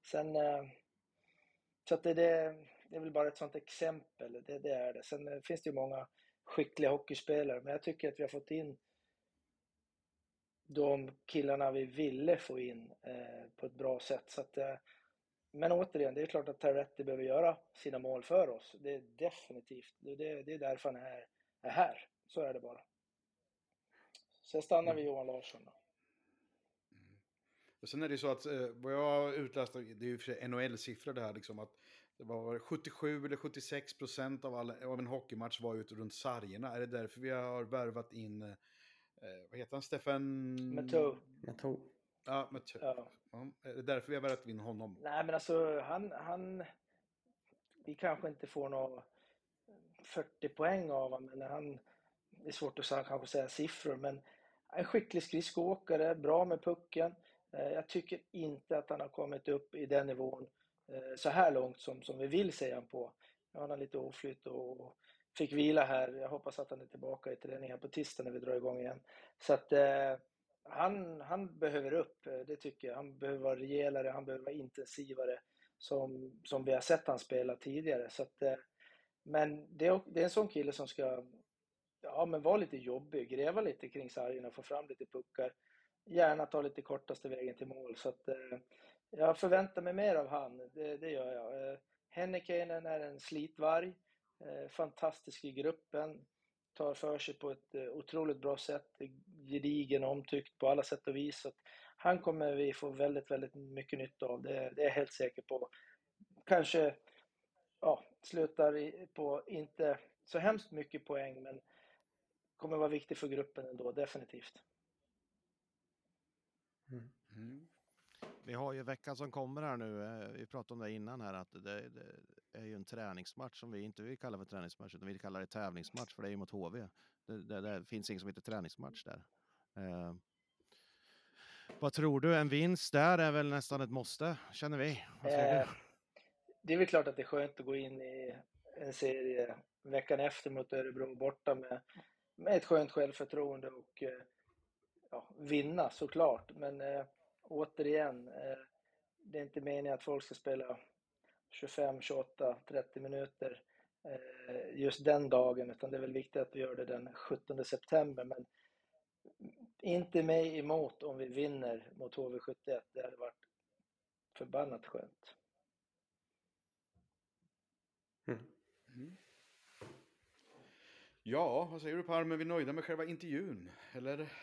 Sen eh, så att det, det, det är väl bara ett sånt exempel, det, det är det. Sen eh, finns det ju många skickliga hockeyspelare, men jag tycker att vi har fått in de killarna vi ville få in eh, på ett bra sätt. Så att, eh, men återigen, det är klart att Terretti behöver göra sina mål för oss. Det är definitivt. Det, det, det är därför han är, är här. Så är det bara. Så jag stannar vid Johan Larsson. Då. Och sen är det så att eh, vad jag har utläst, det är ju för sig NHL-siffror det här, liksom att det var 77 eller 76 procent av, all, av en hockeymatch var ute runt sargerna. Är det därför vi har värvat in, eh, vad heter han, Stefan... Matteau. Matteau. Ja, Matteau. Ja. Ja, är det därför vi har värvat in honom? Nej, men alltså han, han... Vi kanske inte får några 40 poäng av honom, men han... Det är svårt att säga, kanske säga siffror, men en skicklig skridskoåkare, bra med pucken. Eh, Jag tycker inte att han har kommit upp i den nivån Eh, så här långt som, som vi vill se han på. Nu har han lite oflytt och fick vila här. Jag hoppas att han är tillbaka i träningen på tisdag när vi drar igång igen. Så att eh, han, han behöver upp, eh, det tycker jag. Han behöver vara rejälare, han behöver vara intensivare som, som vi har sett han spela tidigare. Så att, eh, men det är, det är en sån kille som ska ja, men vara lite jobbig, gräva lite kring sargen och få fram lite puckar. Gärna ta lite kortaste vägen till mål. Så att, eh, jag förväntar mig mer av han, det, det gör jag. Eh, Hennekeinen är en slitvarg, eh, fantastisk i gruppen, tar för sig på ett eh, otroligt bra sätt, gedigen och omtyckt på alla sätt och vis. Så han kommer vi få väldigt, väldigt mycket nytta av, det, det är jag helt säker på. Kanske ja, slutar på inte så hemskt mycket poäng, men kommer vara viktig för gruppen ändå, definitivt. Mm. mm. Vi har ju veckan som kommer här nu, eh, vi pratade om det innan här, att det, det är ju en träningsmatch som vi inte vill kalla för träningsmatch, utan vi vill kalla det tävlingsmatch, för det är ju mot HV. Det, det, det finns inget som heter träningsmatch där. Eh, vad tror du? En vinst där är väl nästan ett måste, känner vi. Eh, det är väl klart att det är skönt att gå in i en serie veckan efter mot Örebro borta med, med ett skönt självförtroende och eh, ja, vinna såklart. Men eh, återigen, eh, det är inte meningen att folk ska spela 25, 28, 30 minuter eh, just den dagen, utan det är väl viktigt att vi gör det den 17 september. Men inte mig emot om vi vinner mot HV71. Det hade varit förbannat skönt. Mm. Ja, vad säger du Palme? Är vi nöjda med själva intervjun? Eller?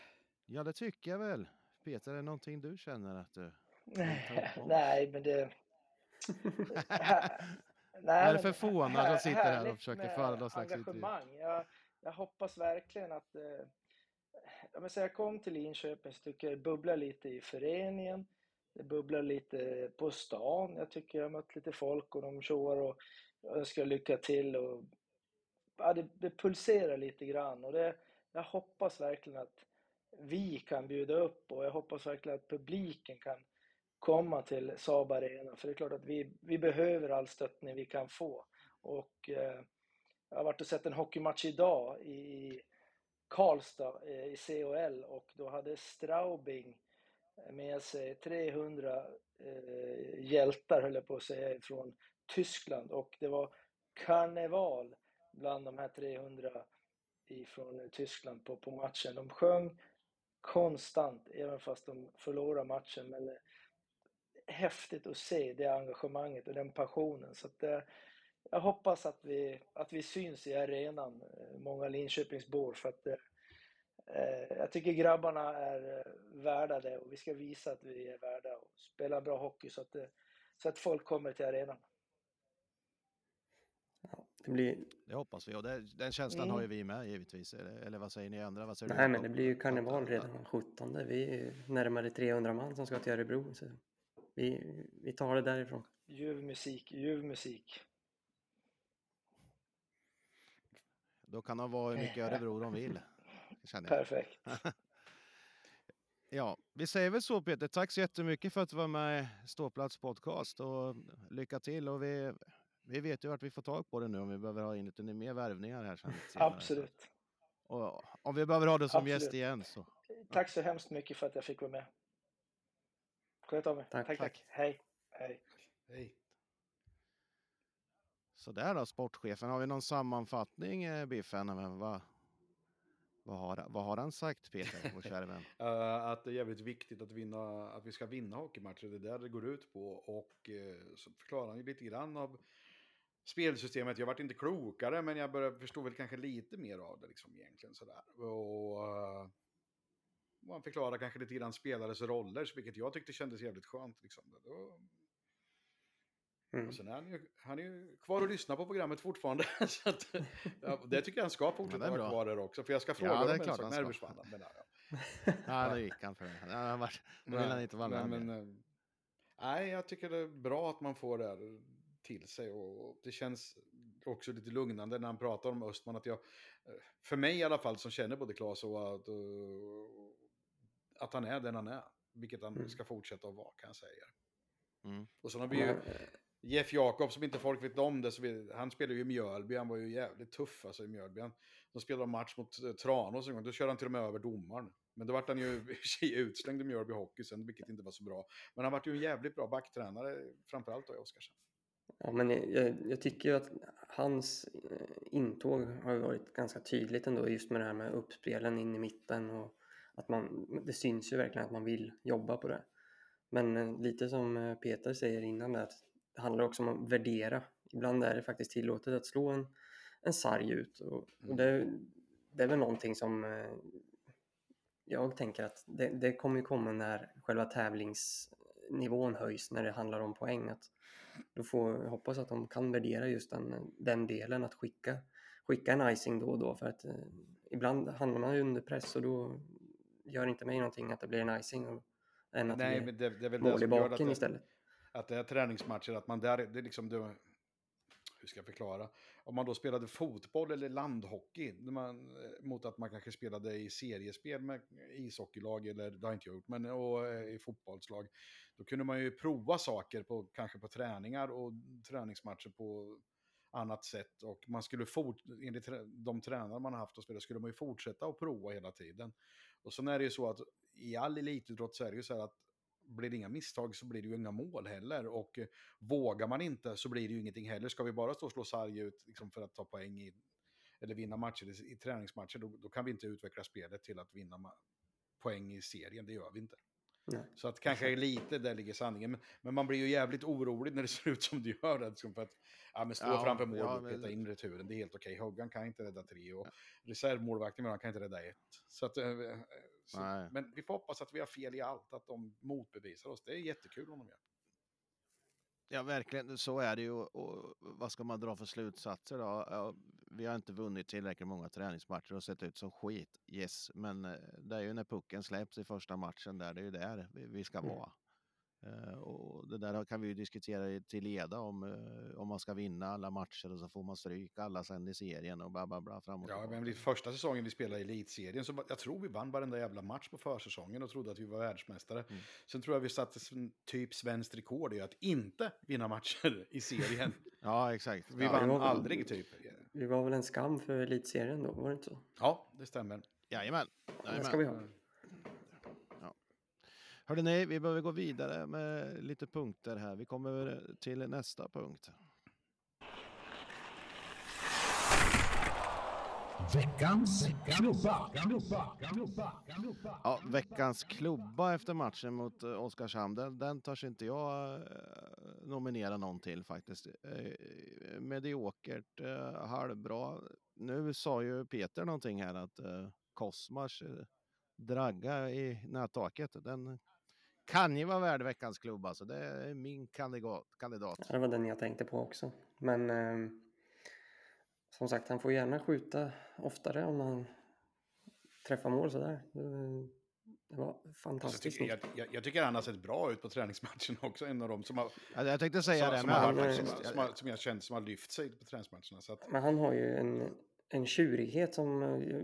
Ja, det tycker jag väl. Peter, är det någonting du känner att du... Nej, men det... Vad är det för fånar som sitter här och försöker föra någon slags engagemang. Jag, jag hoppas verkligen att... Eh, ja, men så jag kom till Linköping så tycker jag det bubblar lite i föreningen. Det bubblar lite på stan. Jag tycker jag har mött lite folk och de tjoar och önskar lycka till. Och, ja, det, det pulserar lite grann och det, jag hoppas verkligen att vi kan bjuda upp och jag hoppas verkligen att publiken kan komma till Saab Arena. För det är klart att vi, vi behöver all stöttning vi kan få. Och eh, jag har varit och sett en hockeymatch idag i Karlstad eh, i CHL och då hade Straubing med sig 300 eh, hjältar, höll jag på att säga, från Tyskland och det var karneval bland de här 300 ifrån Tyskland på, på matchen. De sjöng konstant, även fast de förlorar matchen. Men häftigt att se det engagemanget och den passionen. Så att, eh, jag hoppas att vi, att vi syns i arenan, eh, många Linköpingsbor, för att eh, eh jag tycker grabbarna är eh, värda det och vi ska visa att vi är värda och spela bra hockey så att, så att folk kommer till arenan. Det, blir... det hoppas vi och det, den känslan mm. har ju vi med givetvis. Eller, eller vad säger ni andra? Vad säger Nej, men det blir ju karneval redan den 17. Vi är närmare 300 man som ska till Örebro. Så vi, vi tar det därifrån. Ljuv musik, ljuv musik. Då kan de vara hur mycket Örebro de vill. Perfekt. ja, vi säger väl så Peter. Tack så jättemycket för att du var med i Ståplats podcast och lycka till. Och vi, vi vet ju vart vi får tag på det nu om vi behöver ha in lite mer värvningar här sen. Absolut. Och om vi behöver ha det som Absolut. gäst igen så. Tack så hemskt mycket för att jag fick vara med. Sköt om er. Tack, tack, tack. Hej. Hej. Hej. Sådär då, sportchefen. Har vi någon sammanfattning, eh, Biffen? Vad, vad, har, vad har han sagt, Peter, vår kära vän? uh, att det är jävligt viktigt att, vinna, att vi ska vinna hockeymatcher. Det är det det går ut på. Och uh, så förklarar han ju lite grann av spelsystemet. Jag vart inte klokare, men jag började förstå väl kanske lite mer av det liksom egentligen sådär. Och, uh, och han förklarar kanske lite grann spelares roller, vilket jag tyckte kändes jävligt skönt. Liksom. Då... Mm. Och sen är han, ju, han är ju kvar och lyssnar på programmet fortfarande. så att, ja, det tycker jag han ska fortsätta vara kvar där också. För jag ska fråga ja, det är klart en sak. försvann Men, ja, ja. det gick han för. Var, då vill han inte vara med. Men, eh, nej, jag tycker det är bra att man får det här till sig. Och det känns också lite lugnande när han pratar om Östman. Att jag, eh, för mig i alla fall, som känner både Claes och, och, att han är den han är. Vilket han mm. ska fortsätta att vara kan jag säga. Mm. Och så har vi ju Jeff Jakob som inte folk vet om det. Så vi, han spelade ju i Mjölby, han var ju jävligt tuff alltså i Mjölby. Han, de spelade match mot uh, Tranås en gång, då körde han till och med över domaren. Men då vart han ju utslängd i Mjölby Hockey sen, vilket inte var så bra. Men han vart ju en jävligt bra backtränare, framförallt då i Oskarshamn. Ja, men jag, jag tycker ju att hans eh, intåg har varit ganska tydligt ändå just med det här med uppspelen in i mitten och att man, det syns ju verkligen att man vill jobba på det. Men eh, lite som eh, Peter säger innan att det handlar också om att värdera. Ibland är det faktiskt tillåtet att slå en, en sarg ut och, och mm. det, det, är väl någonting som jag tänker att det, det kommer ju komma när själva tävlingsnivån höjs när det handlar om poäng. Att då får jag hoppas att de kan värdera just den, den delen att skicka, skicka en icing då och då för att eh, ibland hamnar man ju under press och då gör inte mig någonting att det blir en icing och, än att Nej, det, det, det är väl mål i baken det, istället. Att det är träningsmatcher, att man där, det är liksom, det, hur ska jag förklara? Om man då spelade fotboll eller landhockey man, mot att man kanske spelade i seriespel med ishockeylag, eller det har jag inte gjort, men och, eh, i fotbollslag. Då kunde man ju prova saker på, kanske på träningar och träningsmatcher på annat sätt. Och man skulle fort, enligt de tränare man har haft och spelat, skulle man ju fortsätta att prova hela tiden. Och sen är det ju så att i all elitidrott så är det ju så här att blir det inga misstag så blir det ju inga mål heller. Och vågar man inte så blir det ju ingenting heller. Ska vi bara stå och slå sarg ut liksom, för att ta poäng i, eller vinna matcher i, i träningsmatcher, då, då, kan vi inte utveckla spelet till att vinna poäng i serien. Det gör vi inte. Nej. Så att kanske lite där ligger sanningen. Men, men, man blir ju jävligt orolig när det ser ut som det gör. Liksom för att ja, men stå ja, framför mål ja, och peta men... in returen, det är helt okej. Okay. Hoggan kan inte rädda tre och ja. reservmålvakten kan inte rädda ett. Så att, eh, så, men vi får hoppas att vi har fel i allt, att de motbevisar oss. Det är jättekul om de gör. Ja, verkligen. Så är det ju. Och vad ska man dra för slutsatser då? Vi har inte vunnit tillräckligt många träningsmatcher och sett ut som skit. Yes, men eh, det är ju när pucken släpps i första matchen där. Det är ju där vi ska mm. vara. Eh, och det där kan vi ju diskutera till leda om, eh, om man ska vinna alla matcher och så får man stryk alla sen i serien och bla bla bla fram och Ja, men det första säsongen vi spelade i elitserien så jag tror vi vann varenda jävla match på försäsongen och trodde att vi var världsmästare. Mm. Sen tror jag vi satte typ svenskt rekord i att inte vinna matcher i serien. Ja, exakt. Vi ja, vann aldrig typ. Vi var väl en skam för elitserien då, var det inte så? Ja, det stämmer. Jajamän. Det ska vi ha. Hörde ni, vi behöver gå vidare med lite punkter här. Vi kommer till nästa punkt. Veckans klubba. Ja, veckans klubba efter matchen mot eh, Oskarshamn, den, den törs inte jag eh, nominera någon till faktiskt. Eh, mediokert, halvbra. Nu sa ju Peter någonting här att Kosmars dragga i nättaket, den kan ju vara värd veckans klubba, så det är min kandidat. kandidat. Ja, det var den jag tänkte på också. Men eh, som sagt, han får gärna skjuta oftare om han träffar mål sådär. Det, det var Alltså, jag, fantastiskt tycker, jag, jag, jag tycker han har sett bra ut på träningsmatchen också. En av dem som har, Ja, jag tänkte säga som, det, som, har, varit- som, som, har, som jag känt som har lyft sig på träningsmatcherna. Så att, Men han har ju en, en tjurighet som eh,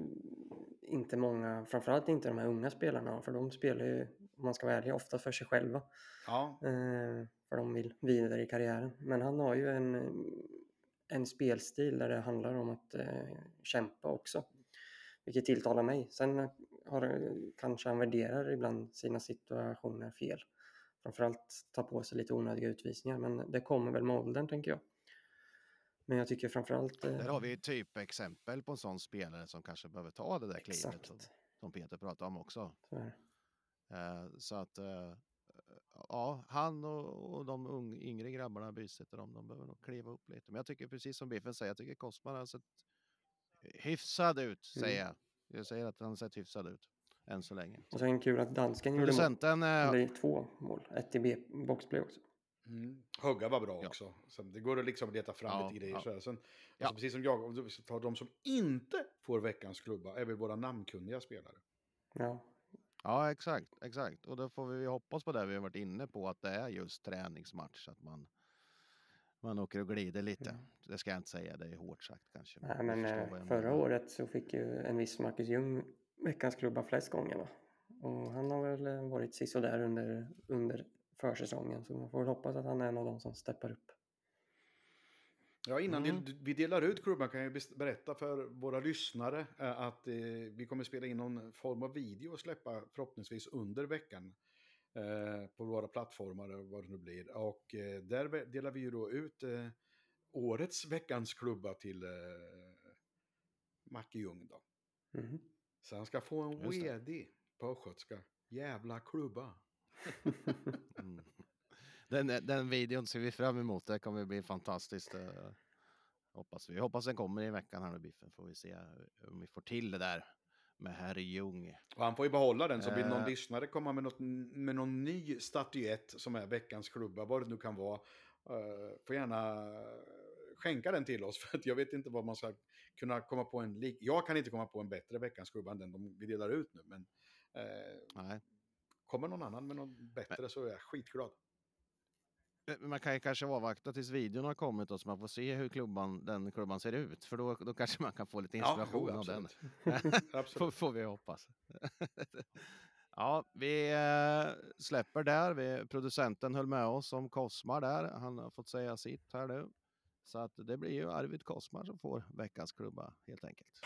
inte många, framförallt inte de här unga spelarna har. För de spelar ju, om man ska vara ärlig, ofta för sig själva. ja, Eh, för de vill vidare i karriären. Men han har ju en, en spelstil där det handlar om att eh, kämpa också. Vilket tilltalar mig. Sen har, kanske han värderar ibland sina situationer fel. Framförallt ta på sig lite onödiga utvisningar. Men det kommer väl med åldern tänker jag. Men jag tycker framförallt... Eh, där har vi ett typexempel på en sån spelare som kanske behöver ta det där klivet som, som Peter pratade om också. Så. Eh, så att eh, ja, han och, och de ung, yngre grabbarna Bysäter de, de behöver nog kliva upp lite. Men jag tycker precis som Biffen säger, jag tycker Kosman har sett hyfsad ut, säger Mm. jag. Jag säger att han har sett hyfsad ut än så länge. Och sen kul att dansken gjorde mål. Producenten, eh, Eller två mål. Ett i boxplay också. mm, Hugga var bra Ja. också. Så det går att liksom leta fram Ja, lite grejer. ja. Så här. Sen, Ja. alltså, precis som jag, om du tar de som inte får veckans klubba är väl våra namnkunniga spelare. Ja, ja exakt, exakt. Och då får vi hoppas på det vi har varit inne på, att det är just träningsmatch, att man man åker och glider lite. Mm. Det ska jag inte säga, det är hårt sagt kanske. Nej, men eh, förra menar. året så fick ju en viss Marcus Ljung veckans klubba flest gånger va? Och han har väl eh, varit sisådär under, under försäsongen så man får väl hoppas att han är en av de som steppar upp. Ja, innan Mm. vi delar ut klubban kan jag berätta för våra lyssnare eh, att eh, vi kommer spela in någon form av video och släppa förhoppningsvis under veckan eh, på våra plattformar vad det nu blir. Och där delar vi ju då ut årets veckans klubba till eh, Macke Ljung då. Mhm. Så han ska få en redig på östgötska. Jävla klubba. Mm. Den, den videon ser vi fram emot. Det kommer bli fantastiskt. eh, Hoppas vi. Hoppas den kommer i veckan här nu Biffen. Får vi se om vi får till det där med herr Ljung. Och han får ju behålla den, så vill någon Eh. lyssnare komma med, något, med någon ny statyett som är veckans klubba, vad det nu kan vara, uh, får gärna skänka den till oss, för att jag vet inte vad man ska kunna komma på en lik... Jag kan inte komma på en bättre veckans klubba än den de vi delar ut nu, men eh, Nej. kommer någon annan med något bättre så är jag skitglad. Eh, Man kan ju kanske avvakta tills videon har kommit och så man får se hur klubban, den klubban ser ut. För då, då kanske man kan få lite inspiration jo, av den. får, får vi hoppas. ja, vi eh, släpper där. Vi, producenten höll med oss om Kosmar där. Han har fått säga sitt här nu. Så att det blir ju Arvid Kosmar som får veckans klubba helt enkelt.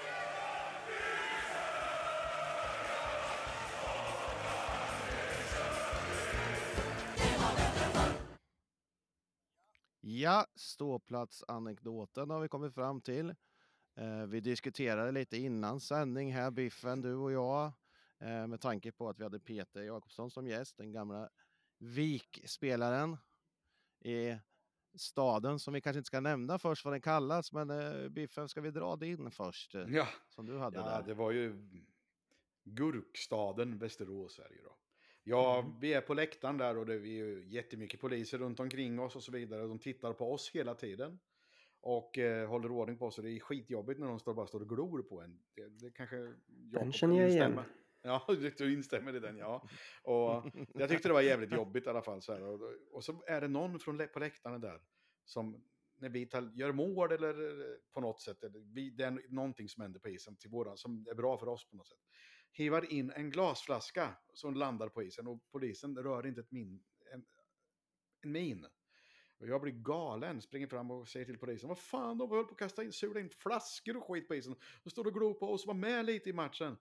Ja, ståplatsanekdoten har vi kommit fram till. Eh, vi diskuterade lite innan sändning här, Biffen, du och jag, eh, med tanke på att vi hade Peter Jakobsson som gäst, den gamla Vik-spelaren i staden som vi kanske inte ska nämna först vad den kallas, men eh, Biffen, ska vi dra din först? eh, Ja, Som du hade ja där. det var ju Gurkstaden Västerås är det ju då. Ja, Mm. vi är på läktaren där och det är ju jättemycket poliser runt omkring oss och så vidare. De tittar på oss hela tiden. Och eh, håller ordning på oss. och Det är skitjobbigt när de står, bara står och glor på en. Det, det kanske Jakob känner kan jag igen. Ja, du instämmer i den, ja. Och jag tyckte det var jävligt jobbigt i alla fall. Så. Och, och så är det någon från, på läktaren där som när vi tar, gör mål eller eh, på något sätt, eller vi, det är någonting som händer på isen till våran, som är bra för oss på något sätt. Hivar in en glasflaska som landar på isen och polisen rör inte ett min, en, en min. Och jag blir galen, springer fram och säger till polisen, vad fan, de höll på att kasta in, sula in flaskor och skit på isen. De står och glor på oss, var med lite i matchen.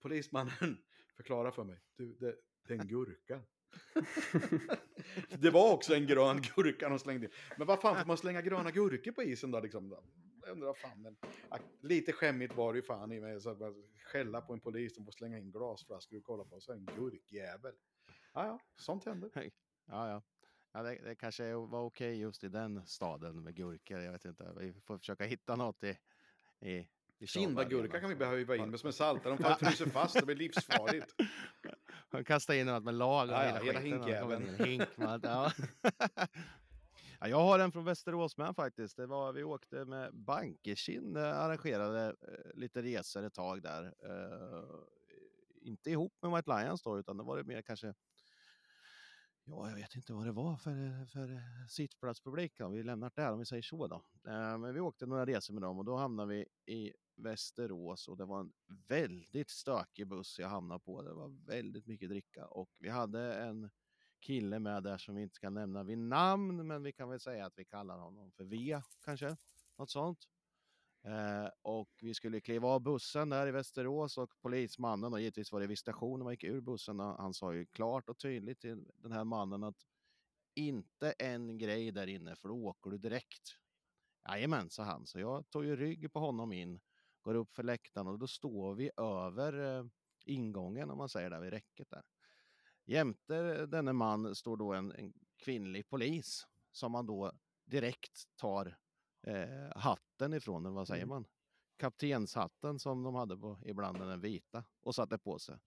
Polismannen förklarar för mig, du, det, det är en gurka. det var också en grön gurka de slängde in. Men vad fan får man slänga gröna gurkor på isen då? Liksom? Undrar fan, men, lite skämmigt var det ju fan i mig. Så att skälla på en polis som får slänga in glasflaskor och kolla på. Är en gurkjävel. Ja, ja, sånt händer. Ja, ja. ja det, det kanske var okej just i den staden med gurkor. Jag vet inte. Vi får försöka hitta något i... i, i Kindagurka kan vi behöva in med som en saltare. De fryser fast, det blir livsfarligt. Kasta in något med lag. och Ja, ja, hela kommer hinkjäveln. in Hink, ja. ja, jag har en från Västerås med faktiskt. Det var, vi åkte med Bankerkin, eh, arrangerade eh, lite resor ett tag där. Uh, inte ihop med White Lions då, utan det var det mer kanske Ja, jag vet inte vad det var för, för sittplatspublik. Vi lämnar det här om vi säger så då. Men vi åkte några resor med dem och då hamnade vi i Västerås och det var en väldigt stökig buss jag hamnade på. Det var väldigt mycket dricka och vi hade en kille med där som vi inte ska nämna vid namn, men vi kan väl säga att vi kallar honom för V kanske, något sånt. Eh, och vi skulle kliva av bussen där i Västerås och polismannen, och givetvis var det vid stationen, man gick ur bussen, han sa ju klart och tydligt till den här mannen att inte en grej där inne för då åker du direkt. Jajamän, sa han. Så jag tog ju rygg på honom in, går upp för läktaren och då står vi över eh, ingången om man säger där vid räcket där. Jämte denne man står då en, en kvinnlig polis som man då direkt tar eh, hatten ifrån, eller vad säger Mm. man? Kaptenshatten som de hade på ibland den vita och satte på sig.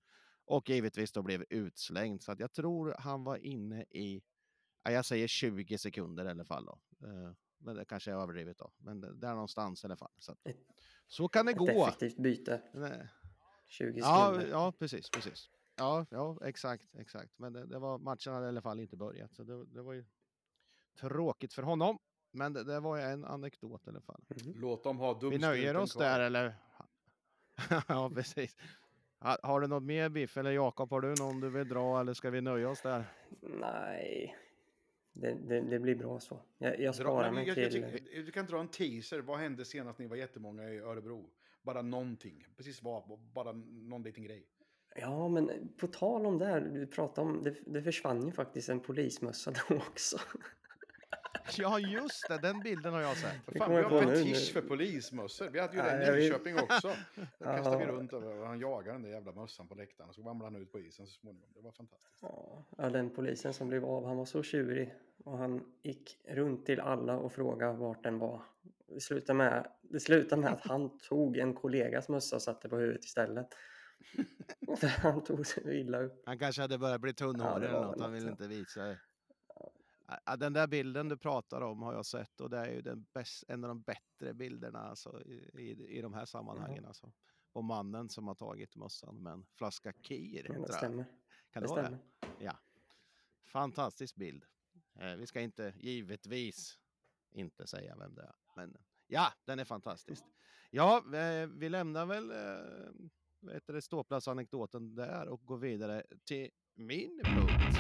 Och givetvis då blev utslängd så att jag tror han var inne i, ja, jag säger 20 sekunder i alla fall då. Eh, men det kanske är överdrivet då, men det- där någonstans i alla fall. Så, att, Ett- så kan det Ett gå. effektivt byte. Nej. 20 Ja, sekunder. ja, precis, precis. Ja, ja, exakt, exakt. Men det, det var, matchen hade i alla fall inte börjat, så det, det var ju tråkigt för honom. Men det, det var ju en anekdot i alla fall. Låt dem ha Vi nöjer oss kvar. där, eller? ja, precis. Ha, har du något mer Biff, eller Jakob, har du någon du vill dra, eller ska vi nöja oss där? Nej, det, det, det blir bra så. Jag, jag Dra- sparar men mig jag, jag till... tycker- du kan dra en teaser. Vad hände senast ni var jättemånga i Örebro? Bara någonting. Precis vad, bara någon liten grej. Ja, men på tal om det här, du pratade om, det, det försvann ju faktiskt en polismössa då också. Ja, just det, den bilden har jag sett. Fan, vi har fetisch för polismössor. Vi hade ju jag i. Nyköping också. Då kastade vi runt och han jagade den där jävla mössan på läktaren. Och så ramlade han ut på isen så småningom. Det var fantastiskt. Ja, den polisen som blev av, han var så tjurig. Och han gick runt till alla och frågade vart den var. Det slutade med, det slutade med att han tog en kollegas mössa och satte på huvudet istället. Han tog sig illa upp. Han kanske hade börjat bli Ja, tunnhårig det eller något, han något, vill ja. inte visa. Ja, Den där bilden du pratar om har jag sett och det är ju den bäst, en av de bättre bilderna alltså, i, i, de här sammanhangen. Alltså. Och mannen som har tagit mössan med en flaska Kir. Ja, det stämmer. Kan Det det stämmer. det? Ja. Fantastisk bild. Eh, vi ska inte, givetvis, inte säga vem det är. Men ja, den är fantastisk. Ja, eh, vi lämnar väl eh, ståplatsanekdoten där och går vidare till min punkt.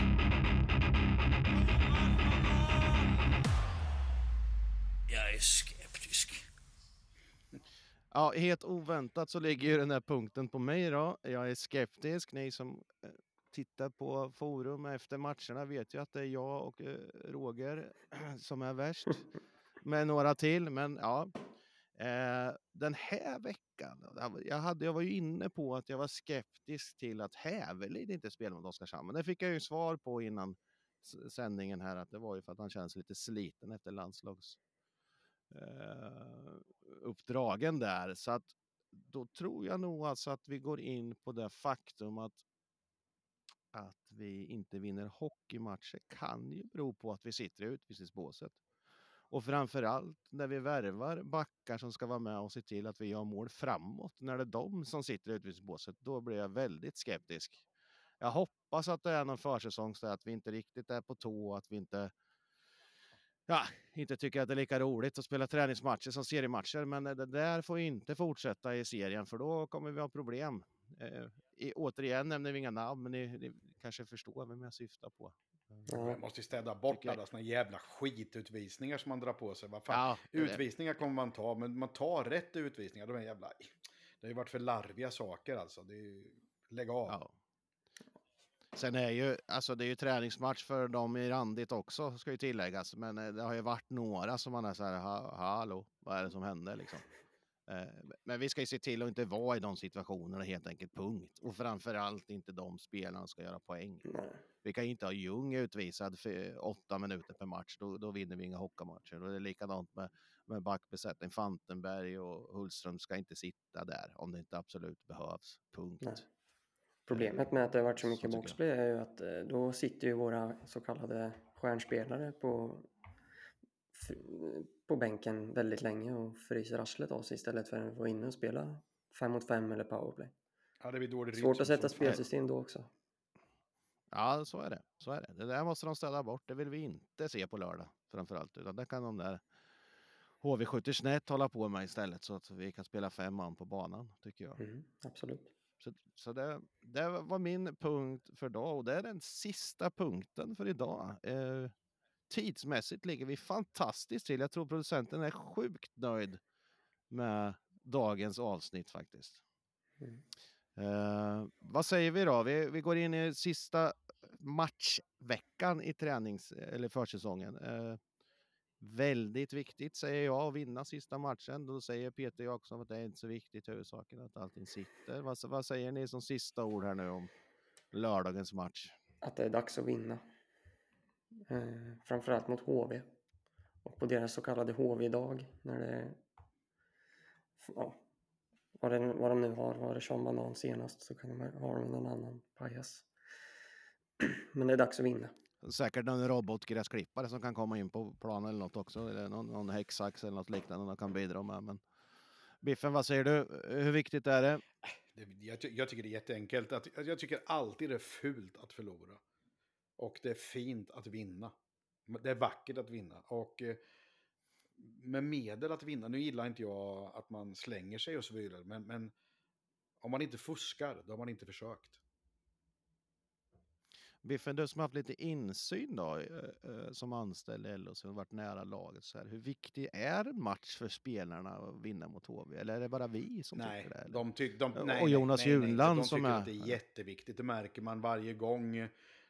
Jag är skeptisk. Ja, helt oväntat så ligger ju den här punkten på mig då. Jag är skeptisk. Ni som eh, tittar på forum efter matcherna vet ju att det är jag och eh, Roger som är värst. Med några till, men ja. Eh, den här veckan, jag, hade, jag var ju inne på att jag var skeptisk till att Hävelid inte spelar mot Oskarshamn. Men det fick jag ju svar på innan sändningen här att det var ju för att han känns lite sliten efter landslags eh, uppdragen där. Så att då tror jag nog alltså att vi går in på det faktum att att vi inte vinner hockeymatcher kan ju bero på att vi sitter i utvisningsbåset. Och framförallt när vi värvar backar som ska vara med och se till att vi gör mål framåt. När det är de som sitter i utvisningsbåset, då blir jag väldigt skeptisk. Jag hoppas att det är någon försäsong så att vi inte riktigt är på tå, att vi inte ja, inte tycker att det är lika roligt att spela träningsmatcher som seriematcher. Men det där får inte fortsätta i serien för då kommer vi ha problem. Eh, återigen nämner vi inga namn, men ni, ni kanske förstår vem jag syftar på. Man måste ju städa bort alla såna jävla skitutvisningar som man drar på sig. Vad fan? Ja, utvisningar kommer man ta, men man tar rätt utvisningar. De är jävla... Det har ju varit för larviga saker alltså. Det är ju... Lägg av. Ja. Sen är ju, alltså det är ju träningsmatch för dem i randigt också, ska ju tilläggas. Men eh, det har ju varit några som man är så här, "Ha- hallå, vad är det som händer liksom? Eh, Men vi ska ju se till att inte vara i de situationerna helt enkelt, punkt. Och framförallt inte de spelarna ska göra poäng. Nej. Vi kan ju inte ha Ljung utvisad för åtta minuter per match, då, då vinner vi inga hockeymatcher. Och det är likadant med, med backbesättning. Fantenberg och Hultström ska inte sitta där om det inte absolut behövs, punkt. Nej. Problemet med att det har varit så mycket boxplay är ju att eh, då sitter ju våra så kallade stjärnspelare på, på bänken väldigt länge och fryser arslet av sig istället för att vara inne och spela fem mot fem eller powerplay. Ja, det blir dålig Svårt att sätta spelsystem då också. Ja, så är det. Så är det. Det där måste de ställa bort. Det vill vi inte se på lördag framförallt. Utan det kan de där HV70 snett hålla på med istället så att vi kan spela fem man på banan, tycker jag. Mm, absolut. Så, så det, det var min punkt för idag och det är den sista punkten för idag. Eh, tidsmässigt ligger vi fantastiskt till. Jag tror producenten är sjukt nöjd med dagens avsnitt faktiskt. Mm. Eh, vad säger vi då? Vi, vi går in i sista matchveckan i tränings eller försäsongen. Eh, väldigt viktigt säger jag att vinna sista matchen. Då säger Peter Jakobsson att det är inte så viktigt. Huvudsaken att allting sitter. Vad, vad säger ni som sista ord här nu om lördagens match? Att det är dags att vinna. Eh, framförallt mot HV. Och på deras så kallade HV-dag när det ja, vad, det, vad de nu har, var det Sean Banan senast så kan de ha de någon annan pajas. Men det är dags att vinna. Säkert någon robotgräsklippare som kan komma in på planen eller något också. Eller någon, någon häcksax eller något liknande de kan bidra med. Men Biffen, vad säger du? Hur viktigt är det? Jag, jag tycker det är jätteenkelt. Att, att jag tycker alltid det är fult att förlora. Och det är fint att vinna. Det är vackert att vinna. Och eh, med medel att vinna, nu gillar inte jag att man slänger sig och så vidare, men, men om man inte fuskar, då har man inte försökt. Biffen, du som har haft lite insyn då, eh, eh, som anställd LO, som har varit nära laget. Så här, hur viktig är en match för spelarna att vinna mot HV? Eller är det bara vi som Nej, tycker det? eller? de tyck, de, Och nej, Jonas nej, nej, Junland de som tycker är- att det är jätteviktigt. Det märker man varje gång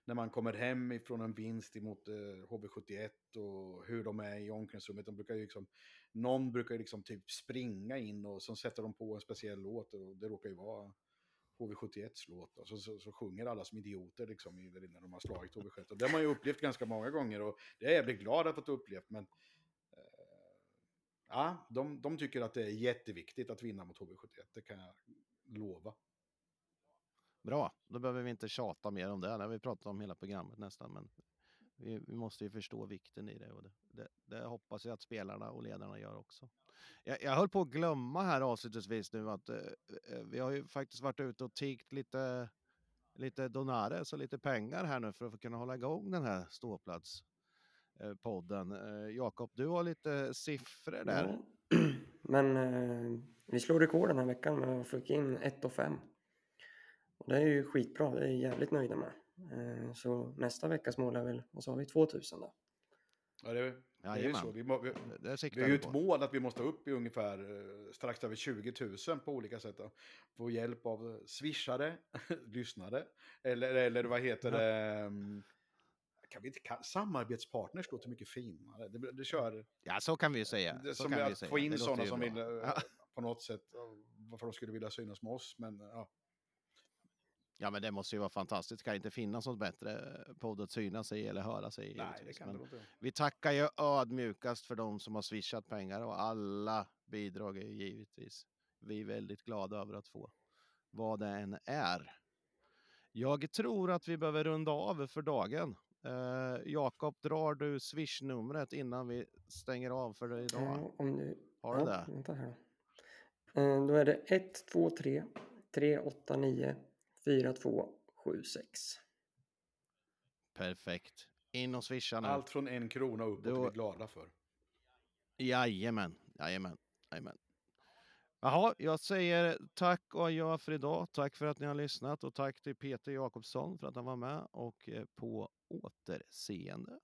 när man kommer hem ifrån en vinst emot eh, HV71 och hur de är i omklädningsrummet. De brukar ju liksom, någon brukar ju liksom typ springa in och så sätter de på en speciell låt och det råkar ju vara HV71s låt. Och så, så, så sjunger alla som idioter liksom i, när de har slagit HV71. Och det har man ju upplevt ganska många gånger och det är jag jävligt glad att ha upplevt. Men eh, ja, de, de tycker att det är jätteviktigt att vinna mot HV71. Det kan jag lova. Bra, då behöver vi inte tjata mer om det. Det har vi pratat om hela programmet nästan. Men vi, vi måste ju förstå vikten i det och det, det, det hoppas jag att spelarna och ledarna gör också. Jag, jag höll på att glömma här avslutningsvis nu att eh, eh vi har ju faktiskt varit ute och tiggt lite, lite donares och lite pengar här nu för att kunna hålla igång den här ståplats eh, podden. Eh, Jakob, du har lite siffror där. Ja. Men eh, vi slår rekord den här veckan med att få in 1 och 5. Och det är ju skitbra, det är jag jävligt nöjda med. Eh, så nästa veckas mål är väl, och så har vi 2000 då. Ja, det, det är ju så. Vi, må, vi, Det siktar vi har ju ett på. mål att vi måste upp i ungefär eh, strax över 20 000 på olika sätt. Då. Få hjälp av swishare, lyssnare, eller, eller vad heter det? ehm, Kan vi inte, kan, samarbetspartners låter mycket finare. Det, det kör... Ja, så kan vi ju säga. Det, Så som kan vi att säga. få in Det sådana som bra. vill eh, Ja. på något sätt, varför de skulle vilja synas med oss. Men ja, Ja, men det måste ju vara fantastiskt. Det kan inte finnas något bättre podd att synas i eller höra sig nej, det kan det inte. Vi tackar ju ödmjukast för de som har swishat pengar och alla bidrag är ju givetvis vi är väldigt glada över att få. Vad det än är. Jag tror att vi behöver runda av för dagen. Eh, Jakob, drar du swish-numret innan vi stänger av för idag? Ja, om du... Har du ja, det? Vänta här. Eh, Då är det 1, 2, 3, 3, 8, 9, 4, 2, 7, 6. Perfekt. In och swisha nu. Allt från en krona uppåt Då- är vi glada för. Jajamän, jajamän, jajamän. Jaha, jag säger tack och adjö för idag. Tack för att ni har lyssnat och tack till Peter Jakobsson för att han var med och eh, på återseende.